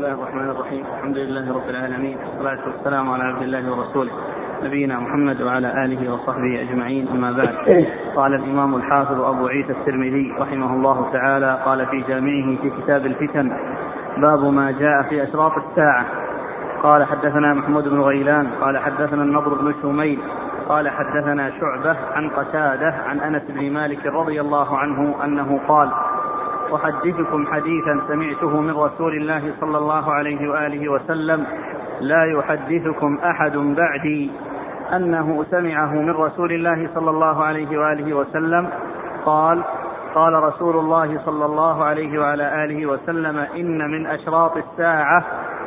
الله الرحمن الرحيم. الحمد لله رب العالمين. والصلاة والسلام على عبد الله ورسوله. نبينا محمد وعلى آله وصحبه أجمعين. أما بعد قال الإمام الحافظ أبو عيسى الترمذي رحمه الله تعالى قال في جامعه في كتاب الفتن باب ما جاء في أشراط الساعة قال حدثنا محمود بن غيلان قال حدثنا النضر بن شميل قال حدثنا شعبة عن قتادة عن أنس بن مالك رضي الله عنه أنه قال أحدثكم حديثا سمعته من رسول الله صلى الله عليه وآله وسلم لا يحدثكم أحد بعدي. أنه سمعه من رسول الله صلى الله عليه وآله وسلم قال قال رسول الله صلى الله عليه وعلى آله وسلم إن من أشراط الساعة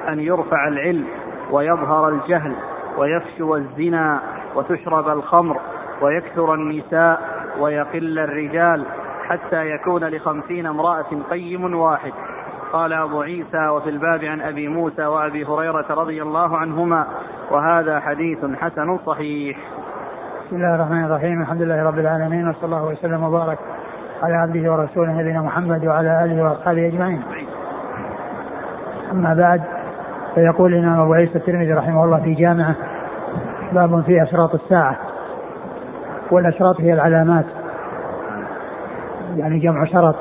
أن يرفع العلم ويظهر الجهل ويفشو الزنا وتشرب الخمر ويكثر النساء ويقل الرجال حتى يكون لخمسين امرأة قيم واحد. قال أبو عيسى وفي الباب عن أبي موسى وأبي هريرة رضي الله عنهما وهذا حديث حسن صحيح. بسم الله الرحمن الرحيم. الحمد لله رب العالمين وصلى الله وسلم وبارك على عبده ورسوله نبينا محمد وعلى آله وأصحابه أجمعين. أما بعد فيقول الإمام أبو عيسى الترمذي رحمه الله في جامعة باب في إشراط الساعة والأشراط هي العلامات. يعني جمع شرط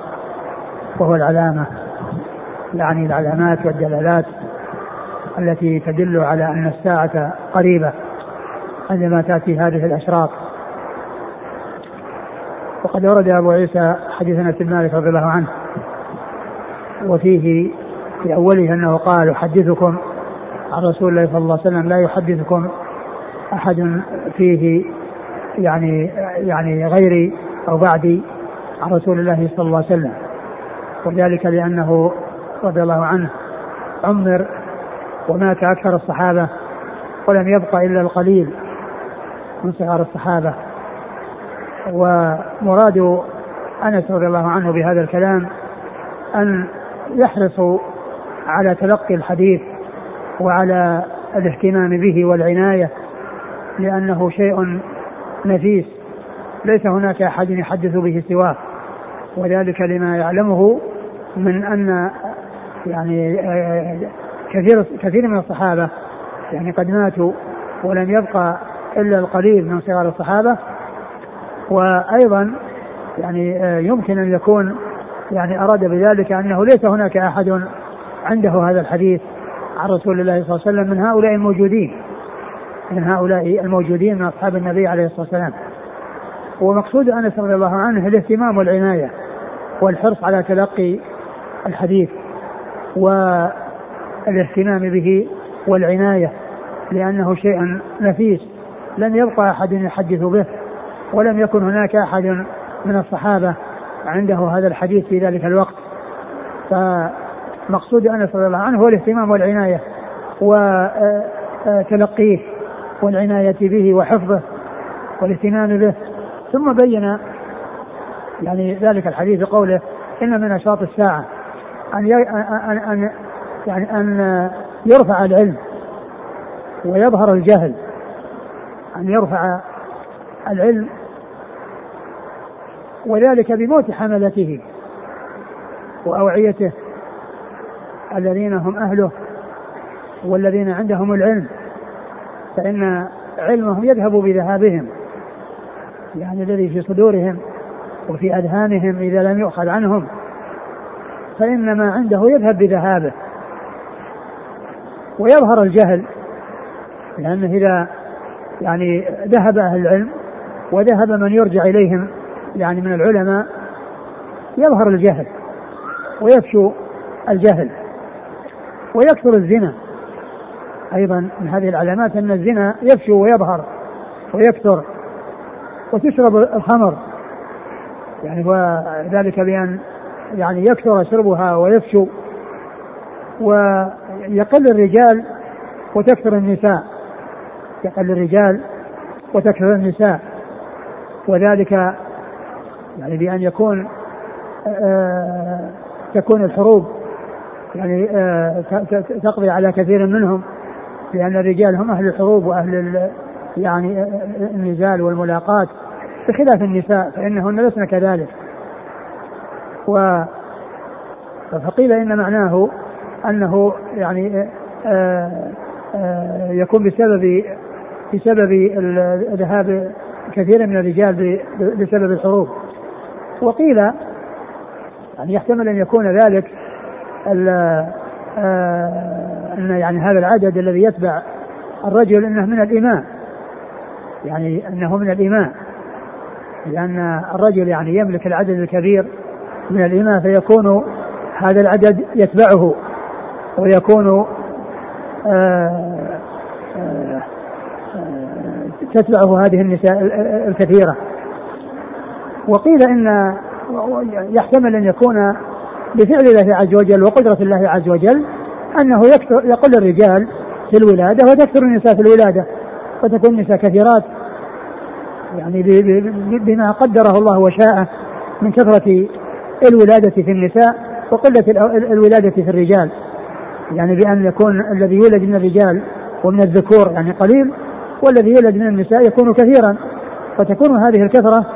وهو العلامة يعني العلامات والدلالات التي تدل على أن الساعة قريبة عندما تأتي هذه الأشراط. وقد ورد أبو عيسى حديث أنس بن مالك رضي الله عنه وفيه في أوله أنه قال احدثكم عن رسول الله صلى الله عليه وسلم لا يحدثكم أحد فيه يعني يعني غيري أو بعدي عن رسول الله صلى الله عليه وسلم وذلك لأنه رضي الله عنه عمر ومات أكثر الصحابة ولم يبق إلا القليل من صغار الصحابة. ومراد أنس رضي الله عنه بهذا الكلام أن يحرصوا على تلقي الحديث وعلى الاهتمام به والعناية لأنه شيء نفيس ليس هناك أحد يحدث به سواه. وذلك لما يعلمه من أن يعني كثير كثير من الصحابة يعني قد ماتوا ولم يبقى إلا القليل من صغار الصحابة. وأيضا يعني يمكن أن يكون يعني أراد بذلك أنه ليس هناك أحد عنده هذا الحديث عن رسول الله صلى الله عليه وسلم من هؤلاء الموجودين من هؤلاء الموجودين من أصحاب النبي عليه الصلاة والسلام. ومقصود أنس رضي الله عنه الاهتمام والعناية. والحرص على تلقي الحديث والاهتمام به والعناية لأنه شيء نفيس. لم يبقى أحد يحدث به ولم يكن هناك أحد من الصحابة عنده هذا الحديث في ذلك الوقت. فمقصود انس رضي الله عنه هو الاهتمام والعناية وتلقيه والعناية به وحفظه والاهتمام به. ثم بين يعني ذلك الحديث بقوله إن من أشراط الساعة أن ان ان يعني أن يرفع العلم ويظهر الجهل أن يرفع العلم وذلك بموت حملته وأوعيته الذين هم أهله والذين عندهم العلم فإن علمهم يذهب بذهابهم يعني الذي في صدورهم وفي أذهانهم إذا لم يؤخذ عنهم فإن ما عنده يذهب بذهابه. ويظهر الجهل لأنه إذا يعني ذهب أهل العلم وذهب من يرجع إليهم يعني من العلماء يظهر الجهل ويفشو الجهل ويكثر الزنا. أيضا من هذه العلامات أن الزنا يفشو ويظهر ويكثر وتشرب الخمر. يعني وذلك بأن يعني يكثر شربها ويفشو ويقل الرجال وتكثر النساء. يقل الرجال وتكثر النساء. وذلك يعني بأن يكون آه تكون الحروب يعني آه تقضي على كثير منهم لأن الرجال هم أهل الحروب وأهل يعني النزال والملاقات. بخلاف النساء فإنهن لسن كذلك. و فقيل إن معناه أنه يعني آه، آه، يكون بسبب بسبب ذهاب كثير من الرجال بسبب الحروب. وقيل يعني يحتمل أن يكون ذلك أن يعني هذا العدد الذي يتبع الرجل إنه من الإيمان. يعني أنه من الإيمان. لأن الرجل يعني يملك العدد الكبير من الإيمان فيكون هذا العدد يتبعه ويكون آه، آه، تتبعه هذه النساء الكثيرة. وقيل إن يحتمل أن يكون بفعل الله عز وجل وقدرة الله عز وجل أنه يكثر يقل الرجال في الولادة وتكثر النساء في الولادة وتكون النساء كثيرات. يعني بما قدره الله وشاءه من كثرة الولادة في النساء وقلة الولادة في الرجال. يعني بأن يكون الذي يولد من الرجال ومن الذكور يعني قليل والذي يولد من النساء يكون كثيرا. فتكون هذه الكثرة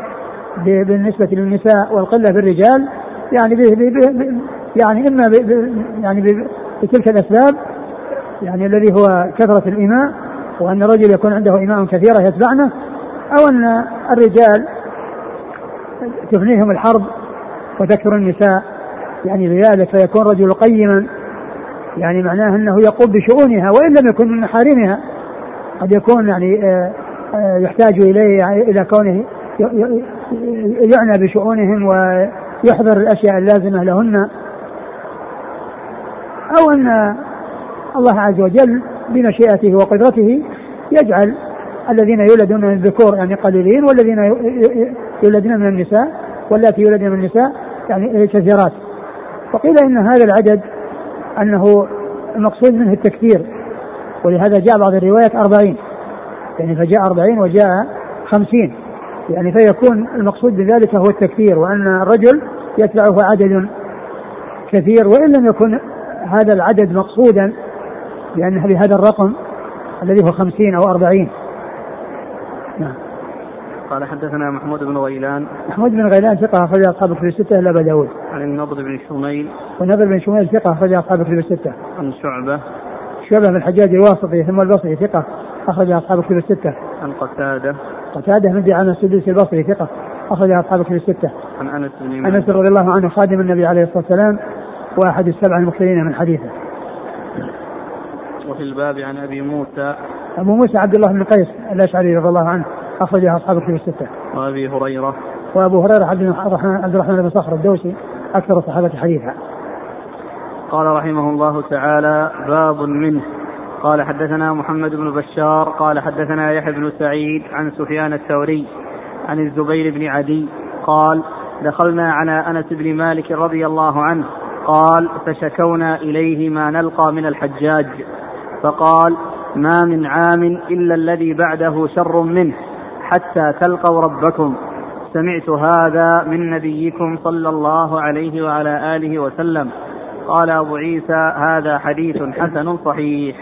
بالنسبة للنساء والقلة في الرجال يعني به به يعني إما يعني بتلك الأسباب يعني الذي هو كثرة الإماء وأن الرجل يكون عنده إماء كثيرة يتبعنه أو أن الرجال تفنيهم الحرب وتكثر النساء يعني بذلك فيكون رجل قيما يعني معناه أنه يقوم بشؤونها وإن لم يكن من محارمها قد يكون يعني آه، آه، يحتاج إليه يعني إلى كونه يعنى بشؤونهم ويحضر الأشياء اللازمة لهن. أو أن الله عز وجل بمشيئته وقدرته يجعل الذين يولدون من الذكور يعني قليلين والذين يولدون من النساء واللاتي يولدن من النساء يعني كثيرات وقيل إن هذا العدد أنه المقصود منه التكثير ولهذا جاء بعض الروايات أربعين. يعني فجاء أربعين وجاء خمسين. يعني فيكون المقصود بذلك هو التكثير وأن الرجل يتبعه عدد كثير وإن لم يكن هذا العدد مقصودا لأنه بهذا الرقم الذي هو خمسين أو أربعين. نعم. قال حدثنا محمود بن غيلان. محمود بن غيلان ثقة أخرج أصحاب الكتب الستة إلا أبا داود. عن النضر بن شميل. والنضر بن شميل ثقة أخرج أصحاب الكتب الستة. عن شعبة. شعبة بن الحجاج الواسطي ثم البصري ثقة أخرج أصحاب الكتب الستة. عن قتادة. قتادة بن دعامة السدوسي البصري ثقة أخرج أصحاب الكتب الستة. عن أنس بن أنس رضي الله عنه خادم النبي عليه الصلاة والسلام وأحد السبع المكثرين من حديثه. وفي الباب عن أبي موسى. أبو موسى عبد الله بن قيس الأشعري رضي الله عنه أخرجها أصحاب الكتب الستة. وأبي هريرة. وأبو هريرة عبد الرحمن عبد الرحمن بن صخر الدوسي أكثر الصحابة حديثا. قال رحمه الله تعالى باب منه قال حدثنا محمد بن بشار قال حدثنا يحيى بن سعيد عن سفيان الثوري عن الزبير بن عدي قال دخلنا على أنس بن مالك رضي الله عنه قال فشكونا إليه ما نلقى من الحجاج فقال ما من عام إلا الذي بعده شر منه حتى تلقوا ربكم. سمعت هذا من نبيكم صلى الله عليه وعلى آله وسلم. قال أبو عيسى هذا حديث حسن صحيح.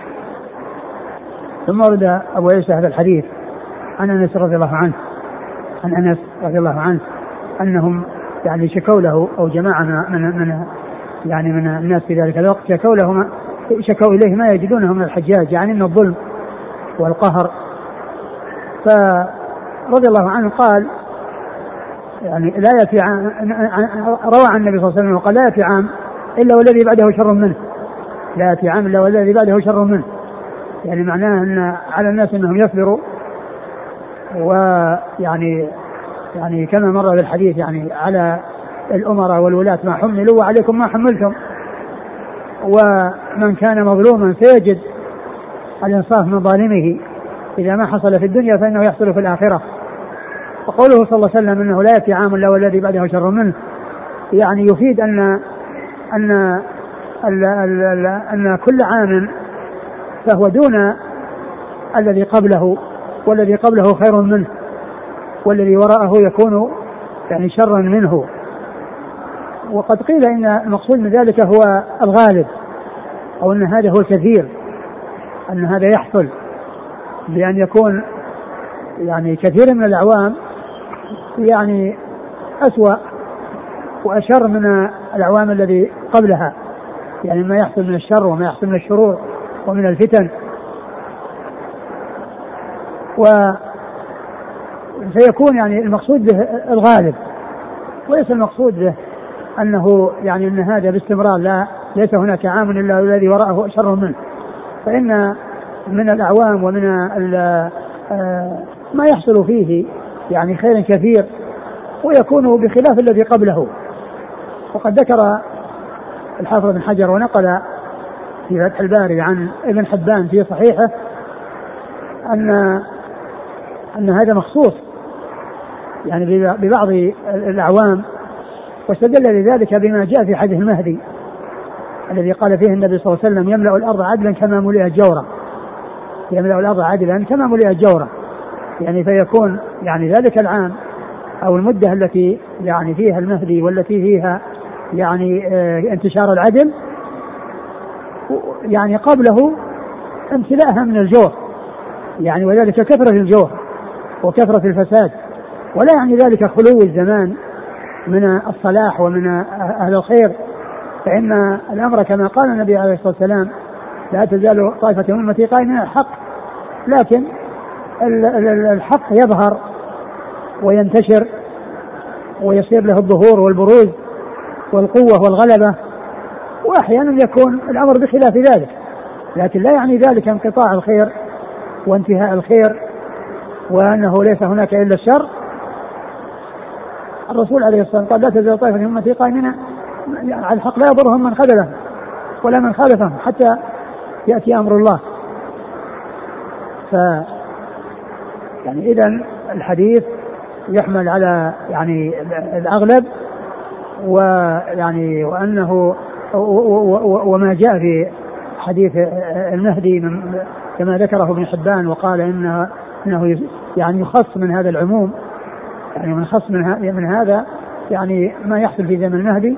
ثم ورد أبو عيسى هذا الحديث عن أنس رضي الله عنه. عن أنس رضي الله عنه أنهم يعني شكوا له أو جماعة من من يعني من الناس في ذلك الوقت شكوا له شكوا إليه ما يجدونه من الحجاج يعني من الظلم والقهر. ف رضي الله عنه قال يعني لا يأتي عام روى عن النبي صلى الله عليه وسلم وقال لا يأتي عام إلا والذي بعده شر منه. لا يأتي عام إلا والذي بعده شر منه. يعني معناه أن على الناس أنهم يصبروا. ويعني يعني كما مر بالحديث يعني على الأمراء والولاة ما حملوا وعليكم ما حملتم. ومن كان مظلوما سيجد الإنصاف من ظالمه. إذا ما حصل في الدنيا فإنه يحصل في الآخرة. وقوله صلى الله عليه وسلم إنه لا يأتي عام إلا والذي بعده شر منه. يعني يفيد ان ان ال ال أن كل عام فهو دون الذي قبله والذي قبله خير منه والذي وراءه يكون يعني شرا منه. وقد قيل إن المقصود من ذلك هو الغالب أو إن هذا هو الكثير أن هذا يحصل بان يكون يعني كثير من الأعوام يعني أسوأ وأشر من الأعوام الذي قبلها يعني ما يحصل من الشر وما يحصل من الشرور ومن الفتن. و فيكون يعني المقصود به الغالب وليس المقصود به أنه يعني أن هذا باستمرار لا ليس هناك عام إلا الذي وراءه شر منه. فإن من الأعوام ومن آه، ما يحصل فيه يعني خير كثير ويكون بخلاف الذي قبله. وقد ذكر الحافظ بن حجر ونقل في فتح الباري عن ابن حبان في صحيحه أن أن هذا مخصوص يعني ببعض الأعوام واستدل لذلك بما جاء في حديث المهدي الذي قال فيه النبي صلى الله عليه وسلم يملأ الأرض عدلا كما ملئت جورا. يملأ الأرض عدلا كما ملئت جورا. يعني فيكون يعني ذلك العام أو المدة التي يعني فيها المهدي والتي فيها يعني آه، انتشار العدل يعني قبله امتلاءها من الجور. يعني وذلك كثرة الجور وكثرة الفساد. ولا يعني ذلك خلو الزمان من الصلاح ومن أهل الخير فإن الأمر كما قال النبي عليه الصلاة والسلام لا تزال طائفة من أمتي قائمين الحق لكن الحق يظهر وينتشر ويصير له الظهور والبروز والقوة والغلبة وأحيانا يكون الأمر بخلاف ذلك لكن لا يعني ذلك انقطاع الخير وانتهاء الخير وأنه ليس هناك إلا الشر. الرسول عليه الصلاة والسلام قال لا تزال طائفة من أمتي قائمين على الحق لا يضرهم من خذلهم ولا من خالفهم حتى يأتي أمر الله. ف يعني إذا الحديث يحمل على يعني الأغلب ويعني وأنه وما جاء في حديث المهدي من كما ذكره ابن حبان وقال إنه إنه يعني يخص من هذا العموم يعني من خص من, من هذا يعني ما يحصل في زمن المهدي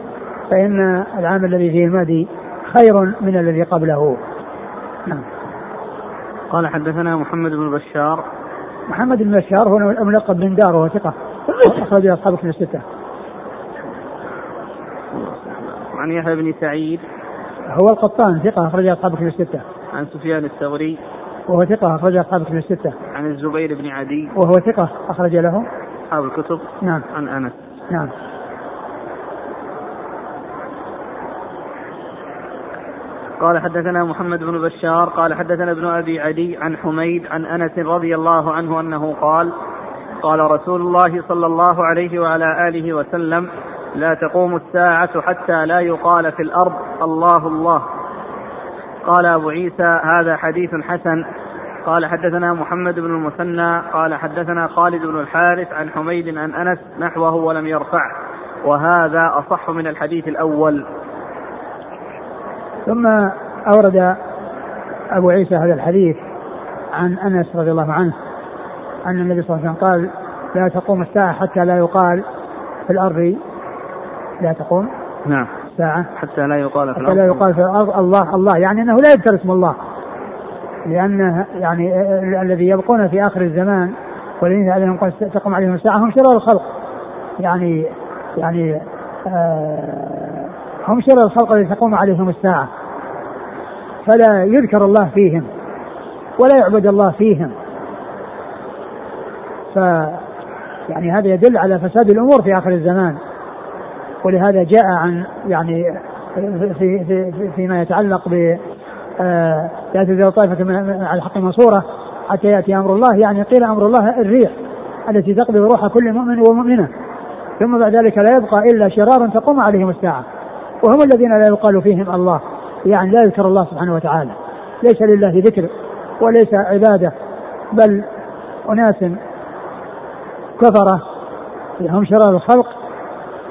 فإن العام الذي فيه المهدي خير من الذي قبله. نعم. قال حدثنا محمد بن بشار. محمد بن بشار هو الملقب بن دار وهو ثقة أخرج أصحاب كتب الستة. عن يحيى بن سعيد. هو القطان ثقة أخرج أصحاب كتب الستة. عن سفيان الثوري وهو ثقة أخرج أصحاب كتب الستة. عن الزبير بن عدي. وهو ثقة أخرج له. أصحاب الكتب نعم. عن أنس. نعم. قال حدثنا محمد بن بشار قال حدثنا ابن أبي عدي عن حميد عن أنس رضي الله عنه أنه قال قال رسول الله صلى الله عليه وعلى آله وسلم لا تقوم الساعة حتى لا يقال في الأرض الله الله. قال أبو عيسى هذا حديث حسن. قال حدثنا محمد بن المثنى قال حدثنا خالد بن الحارث عن حميد عن أنس نحوه ولم يرفعه. وهذا أصح من الحديث الأول. ثم أورد أبو عيسى هذا الحديث عن أنس رضي الله عنه أن النبي صلى الله عليه وسلم قال لا تقوم الساعة حتى لا يقال في الأرض لا تقوم نعم. الساعة حتى لا يقال في الأرض. حتى لا يقال في الأرض. الله الله يعني أنه لا يذكر اسم الله. لأن يعني الذي يبقون في آخر الزمان والذين عليهم تقوم عليهم الساعة هم شرار الخلق. يعني يعني آه هم شرار الخلق الذي تقوم عليهم الساعة. فلا يذكر الله فيهم ولا يعبد الله فيهم. ف يعني هذا يدل على فساد الأمور في آخر الزمان. ولهذا جاء عن يعني في في في فيما يتعلق آه، لا تزال طائفة من على الحق منصورة حتى يأتي أمر الله. يعني قيل أمر الله الريح التي تقضي روح كل مؤمن ومؤمنة. ثم بعد ذلك لا يبقى إلا شرار تقوم عليهم الساعة. وهم الذين لا يقال فيهم الله. يعني لا يذكر الله سبحانه وتعالى. ليس لله ذكر وليس عبادة. بل أناس كفرة هم شرار الخلق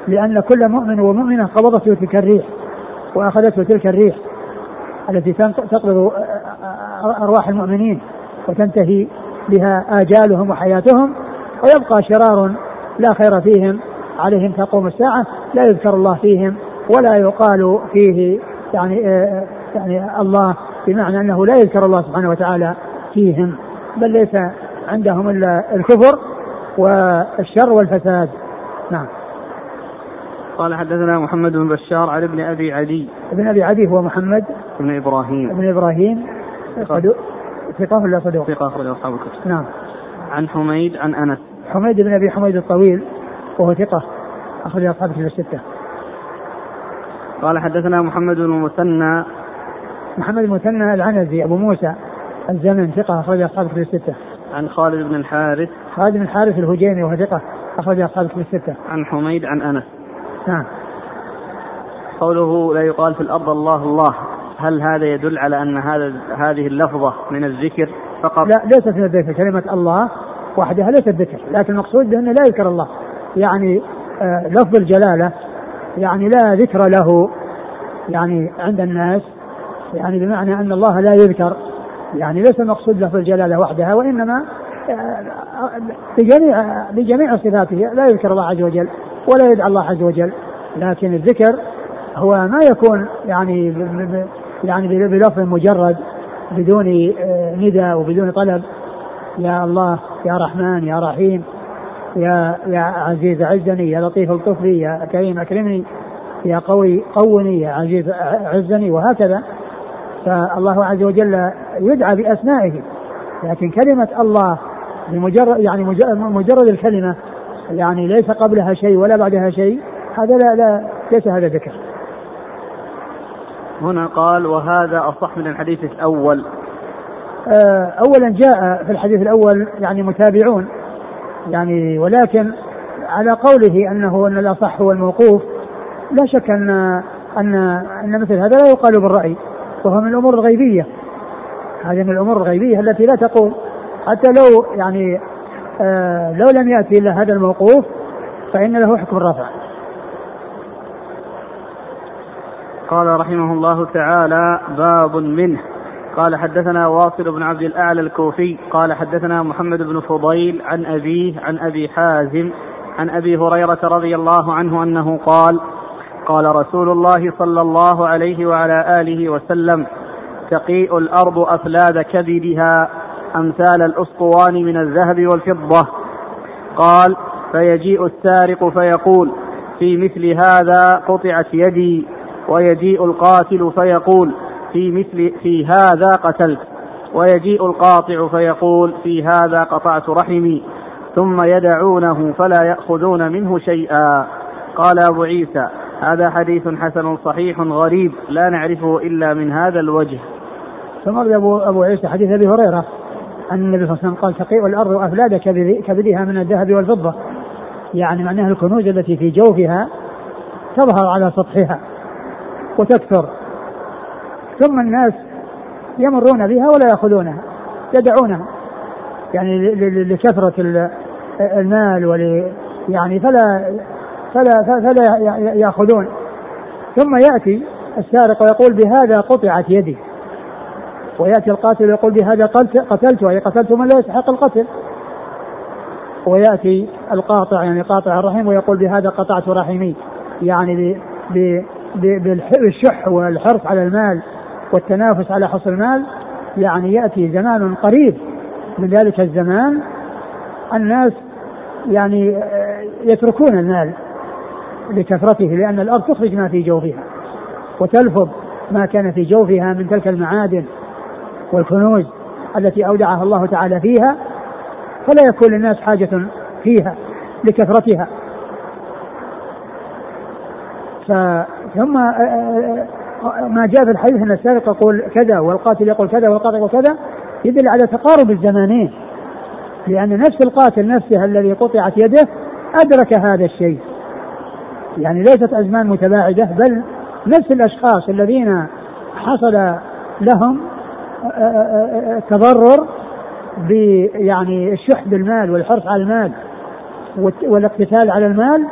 لأن كل مؤمن ومؤمنة قبضته تلك الريح وأخذته تلك الريح. التي تقبض أرواح المؤمنين وتنتهي بها آجالهم وحياتهم ويبقى شرار لا خير فيهم عليهم تقوم الساعة لا يذكر الله فيهم ولا يقال فيه يعني يعني الله بمعنى أنه لا يذكر الله سبحانه وتعالى فيهم بل ليس عندهم إلا الكفر والشر والفساد. نعم. قال حدثنا محمد بن بشار عن ابن أبي عدي. ابن أبي عدي هو محمد. بن إبراهيم. بن إبراهيم. ثقة ولا صدوق؟ ثقة أخرج أصحاب الكتب. نعم. عن حميد عن أنس. حميد بن أبي حميد الطويل وهو ثقة أخرج أصحاب الكتب الستة. قال حدثنا محمد بن المثنى. محمد المثنى العنزي أبو موسى الزمن ثقة أخرج أصحاب الكتب الستة. عن خالد بن الحارث. خالد بن الحارث الهجيمي وهو ثقة أخرج أصحاب الكتب الستة. عن حميد عن أنس. نعم قوله لا يقال في الأرض الله الله. هل هذا يدل على أن هذا هذه اللفظة من الذكر فقط؟ لا ليست من الذكر كلمة الله وحدها ليست ذكر. لكن المقصود بأنه لا يذكر الله. يعني آه لفظ الجلالة يعني لا ذكر له يعني عند الناس. يعني بمعنى أن الله لا يذكر. يعني ليس المقصود لفظ الجلالة وحدها وإنما آه، بجميع بجميع صفاته لا يذكر الله عز وجل. ولا يدعى الله عز وجل لكن الذكر هو ما يكون يعني يعني بلفظ مجرد بدون آه، ندى وبدون طلب. يا الله يا رحمن يا رحيم يا يا عزيز عزني يا لطيف الطفلي يا كريم أكرمني يا قوي قوني يا عزيز عزني وهكذا. فالله عز وجل يدعى بأسمائه لكن كلمة الله بمجرد يعني مجرد الكلمة يعني ليس قبلها شيء ولا بعدها شيء هذا لا لا ليس هذا ذكر. هنا قال وهذا أصح من الحديث الأول. آه، أولا جاء في الحديث الأول يعني متابعون يعني ولكن على قوله أنه أن الأصح هو الموقوف لا شك أن أن أن مثل هذا لا يقال بالرأي وهو من الأمور الغيبية. هذه من الأمور الغيبية التي لا تقول حتى لو يعني لو لم يأتي إلا هذا الموقوف فإن له حكم الرفع. قال رحمه الله تعالى باب منه. قال حدثنا واصل بن عبد الأعلى الكوفي. قال حدثنا محمد بن فضيل عن أبيه عن أبي حازم عن أبي هريرة رضي الله عنه أنه قال قال رسول الله صلى الله عليه وعلى آله وسلم تقيء الأرض أفلاد كبدها. أمثال الأسطوان من الذهب والفضة. قال فيجيء السارق فيقول في مثل هذا قطعت يدي. ويجيء القاتل فيقول في مثل في هذا قتلت. ويجيء القاطع فيقول في هذا قطعت رحمي. ثم يدعونه فلا يأخذون منه شيئا. قال أبو عيسى هذا حديث حسن صحيح غريب لا نعرفه إلا من هذا الوجه. ثم أبو, أبو عيسى حديث أبي هريرة. أن النبي صلى الله عليه وسلم قال تقيء الأرض أفلاد كبدها من الذهب والفضة. يعني معناها الكنوز التي في جوفها تظهر على سطحها وتكثر. ثم الناس يمرون بها ولا يأخذونها يدعونها. يعني لكثرة المال ول يعني فلا فلا فلا يأخذون. ثم يأتي السارق ويقول بهذا قطعت يدي. ويأتي القاتل ويقول بهذا قتلت أي قتلت من لا يستحق القتل. ويأتي القاطع يعني قاطع الرحم ويقول بهذا قطعت رحمي يعني بالشح والحرص على المال والتنافس على حصول المال يعني يأتي زمان قريب. من ذلك الزمان الناس يعني يتركون المال لكثرته لأن الأرض تخرج ما في جوفها وتلفظ ما كان في جوفها من تلك المعادن. والكنوز التي أودعها الله تعالى فيها فلا يكون للناس حاجة فيها لكثرتها. ثم آه، آه، آه، ما جاء في الحديث أن السارق يقول كذا والقاتل يقول كذا والقاطع يقول كذا يدل على تقارب الزمانين. لأن نفس القاتل نفسه الذي قطعت يده أدرك هذا الشيء. يعني ليست أزمان متباعدة بل نفس الأشخاص الذين حصل لهم تضرر ب يعني الشح بالمال والحرص على المال والاقتتال على المال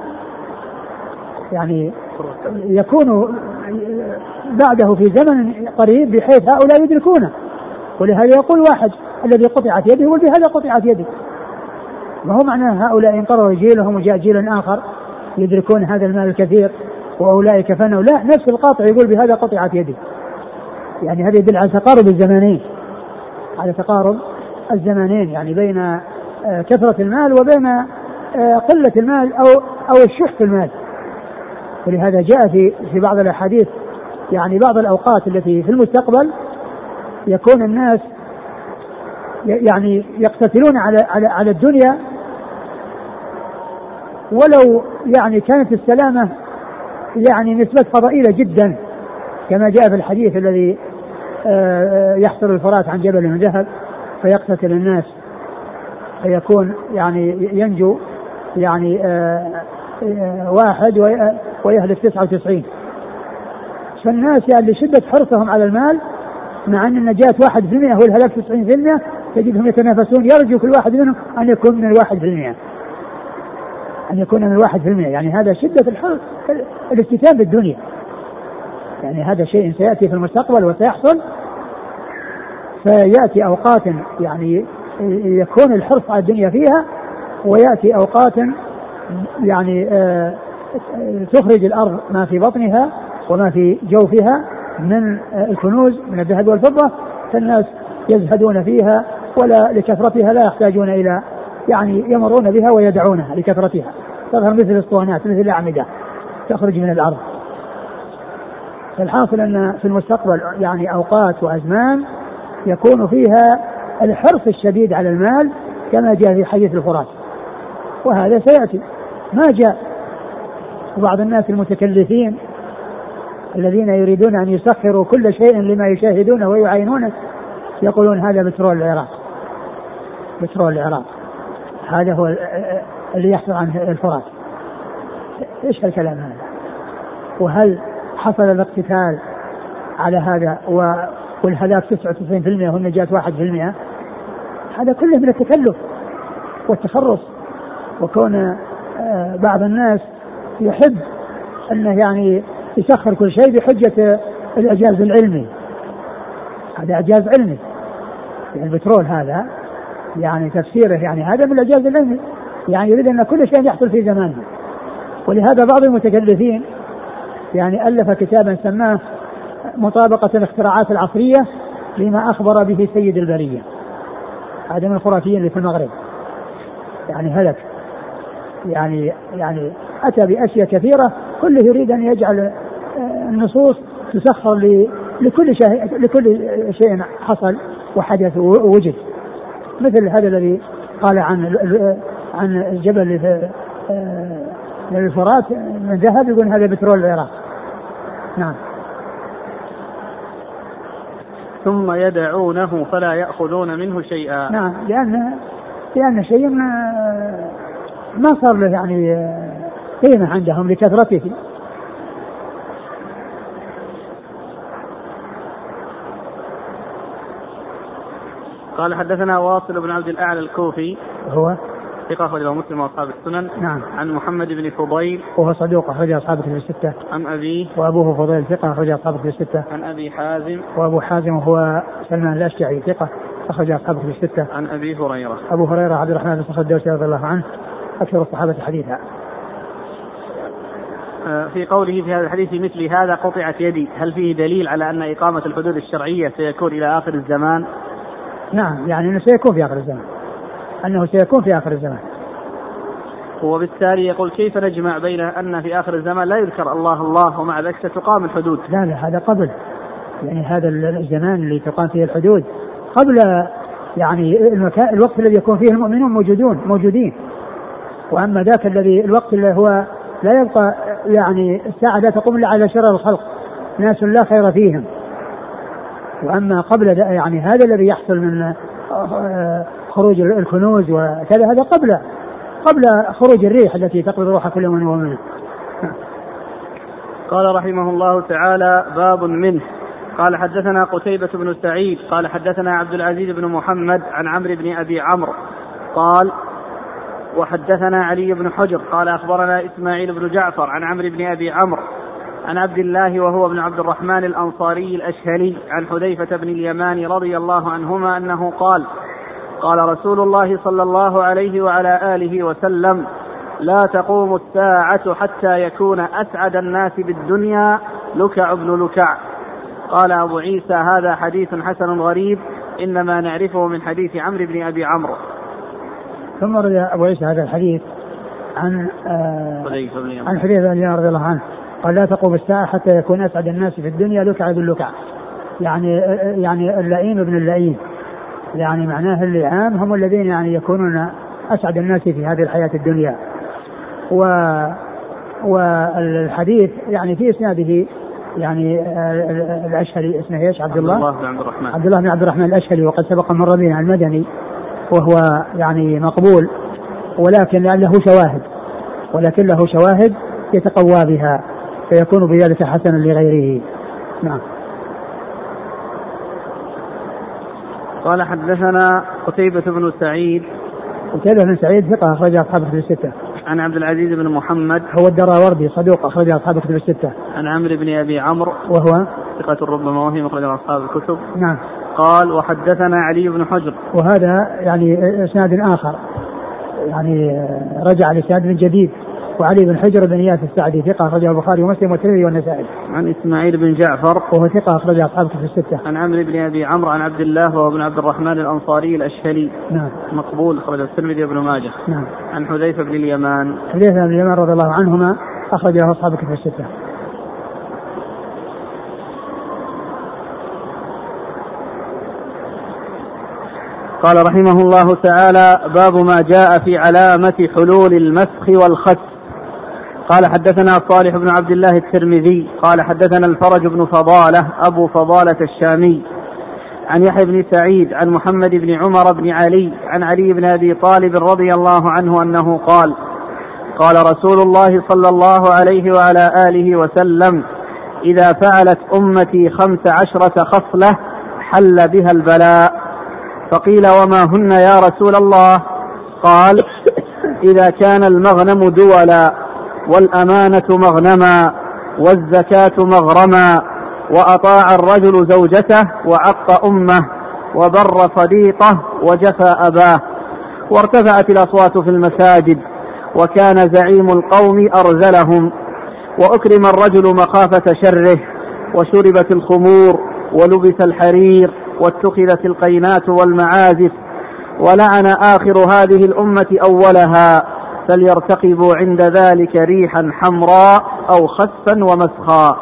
يعني يكون بعده في زمن قريب بحيث هؤلاء يدركونه. ولهذا يقول واحد الذي قطعت يده؟ يقول بهذا قطعت يدي. ما هو معناه هؤلاء انقرضوا جيلهم وجاء جيل آخر يدركون هذا المال الكثير وأولئك فنوا؟ لا نفس القاطع يقول بهذا قطعت يدي. يعني هذا يدل على تقارب الزمانين. على تقارب الزمانين يعني بين آه، كثرة المال وبين آه، قلة المال أو أو الشح في المال. ولهذا جاء في في بعض الأحاديث يعني بعض الأوقات التي في المستقبل يكون الناس يعني يقتتلون على على على الدنيا ولو يعني كانت السلامة يعني نسبة فضائلة جدا. كما جاء في الحديث الذي آه، يحصر الفرات عن جبل من ذهب فيقتتل الناس فيكون يعني ينجو يعني آه، آه، واحد ويهلك تسعة وتسعين. فالناس يعني لشدة حرصهم على المال مع أن النجاة واحد في المئة والهلاك تسعين في المئة تجدهم يتنافسون يرجو كل واحد منهم أن يكون من الواحد في المئة. أن يكون من الواحد في المئة. يعني هذا شدة الحرص الافتتان بالدنيا. يعني هذا شيء سيأتي في المستقبل وسيحصل. فيأتي أوقات يعني يكون الحرص على الدنيا فيها ويأتي أوقات يعني آه، تخرج الأرض ما في بطنها وما في جوفها من الكنوز من الذهب والفضة. فالناس يزهدون فيها ولا لكثرتها لا يحتاجون إلى يعني يمرون بها ويدعونها لكثرتها. تظهر مثل الأسطوانات مثل الأعمدة تخرج من الأرض. فالحاصل أن في المستقبل يعني أوقات وأزمان يكون فيها الحرص الشديد على المال كما جاء في حديث الفرات. وهذا سيأتي. ما جاء؟ بعض الناس المتكلفين الذين يريدون أن يسخروا كل شيء لما يشاهدونه ويعينونه يقولون هذا بترول العراق. بترول العراق. هذا هو اللي يحصل عنه الفرات. إيش الكلام هذا؟ وهل حصل الاقتتال على هذا والهلاك 99% والنجاة 1% هذا كله من التكلف والتخرص وكون آه، بعض الناس يحب أنه يعني يسخر كل شيء بحجة الإعجاز العلمي. هذا إعجاز علمي. يعني البترول هذا يعني تفسيره يعني هذا من الإعجاز العلمي. يعني يريد أن كل شيء يحصل في زمانه. ولهذا بعض المتكلفين يعني ألف كتابا سماه مطابقة الاختراعات العصرية لما أخبر به سيد البرية. هذا من الخرافيين اللي في المغرب. يعني هلك. يعني يعني أتى بأشياء كثيرة. كله يريد أن يجعل آه، النصوص تسخر لكل شيء لكل شيء حصل وحدث ووجد مثل هذا الذي قال عن عن الجبل آه، الفرات. من ذهب يقول هذا بترول العراق. نعم. ثم يدعونه فلا يأخذون منه شيئا. نعم لأن لأن شيء ما صار له يعني قيمة عندهم لكثرته. قال حدثنا واصل بن عبد الأعلى الكوفي. هو؟ ثقة أخرجه مسلم وأصحاب السنن. نعم. عن محمد بن فضيل. وهو صدوق أخرج أصحاب في الستة. عن أبيه. وأبوه فضيل ثقة أخرج أصحاب في الستة. عن أبي حازم. وأبو حازم هو سلمان الأشجعي ثقة أخرج أصحاب في الستة. عن أبي هريرة. أبو هريرة عبد الرحمن بن صخر الدوسي رضي الله عنه أكثر الصحابة حديثا. آه، في قوله في هذا الحديث مثل هذا قطعت يدي. هل فيه دليل على أن إقامة الحدود الشرعية سيكون إلى آخر الزمان؟ نعم يعني أنه سيكون في آخر الزمان. أنه سيكون في آخر الزمان. وبالتالي يقول كيف نجمع بين أن في آخر الزمان لا يذكر الله الله ومع ذلك ستقام الحدود؟ لا لا هذا قبل. يعني هذا الزمان اللي تقام فيه الحدود. قبل يعني المكان الوقت الذي يكون فيه المؤمنون موجودون موجودين. وأما ذاك الذي الوقت اللي هو لا يبقى يعني الساعة لا تقوم إلا على شرر الخلق. ناس لا خير فيهم. وأما قبل يعني هذا الذي يحصل من آه، خروج الكنوز وكذا هذا قبل قبل خروج الريح التي تقبض روح كل من ومنه قال رحمه الله تعالى باب منه. قال حدثنا قتيبة بن سعيد. قال حدثنا عبد العزيز بن محمد عن عمرو بن أبي عمرو. قال وحدثنا علي بن حجر. قال أخبرنا إسماعيل بن جعفر عن عمرو بن أبي عمرو عن عبد الله وهو ابن عبد الرحمن الأنصاري الأشهلي عن حذيفة بن اليمان رضي الله عنهما أنه قال قال رسول الله صلى الله عليه وعلى آله وسلم لا تقوم الساعة حتى يكون أسعد الناس بالدنيا لكع بن لكع. قال أبو عيسى هذا حديث حسن غريب إنما نعرفه من حديث عمرو بن أبي عمرو. ثم روي أبو عيسى هذا الحديث عن آه عن حذيفة بن رضي الله عنه. قال لا تقوم الساعة حتى يكون أسعد الناس في الدنيا لكع باللكع يعني يعني اللئيم ابن اللئيم. يعني معناه اللعام هم الذين يعني يكونون أسعد الناس في هذه الحياة الدنيا. و والحديث يعني في إسناده يعني الأشهري اسمه إيش؟ عبد الله. عبد الله بن عبد الرحمن. عبد الله بن عبد الرحمن الأشهري وقد سبق مر بنا المدني وهو يعني مقبول ولكن له شواهد ولكن له شواهد يتقوى بها فيكون بذلك حسنا لغيره. نعم. قال حدثنا قتيبة بن سعيد قتيبة بن سعيد ثقة أخرج أصحاب كتب الستة. عن عبد العزيز بن محمد هو الدراوردي صدوق أخرج أصحاب كتب الستة. عن عمرو بن أبي عمرو وهو ثقة ربما وهم أخرج أصحاب الكتب. نعم. قال وحدثنا علي بن حجر. وهذا يعني إسناد آخر يعني رجع لإسناد جديد وعلي بن حجر بن إياس السعدي ثقة أخرجه البخاري ومسلم والترمذي والنسائي. عن إسماعيل بن جعفر وهو ثقة أخرج أصحاب في الستة. عن عمرو بن أبي عمرو عن عبد الله وهو بن عبد الرحمن الأنصاري الأشهلي. نعم. مقبول أخرج الترمذي وابن ماجه. نعم. عن حذيفة بن اليمان. حذيفة بن اليمان رضي الله عنهما أخرج له أصحاب في الستة. قال رحمه الله تعالى باب ما جاء في علامة حلول المسخ والخس قال حدثنا صالح بن عبد الله الترمذي قال حدثنا الفرج بن فضالة أبو فضالة الشامي عن يحيى بن سعيد عن محمد بن عمر بن علي عن علي بن أبي طالب رضي الله عنه أنه قال قال رسول الله صلى الله عليه وعلى آله وسلم إذا فعلت أمتي خمس عشرة خصلة حل بها البلاء. فقيل وما هن يا رسول الله؟ قال إذا كان المغنم دولا والأمانة مغنما والزكاة مغرما وأطاع الرجل زوجته وعق أمه وبر صديقه وجفى أباه وارتفعت الأصوات في المساجد وكان زعيم القوم أرذلهم وأكرم الرجل مخافة شره وشربت الخمور ولبس الحرير واتخذت القينات والمعازف ولعن آخر هذه الأمة أولها فليرتقبوا عند ذلك ريحا حمراء أو خسفا ومسخا.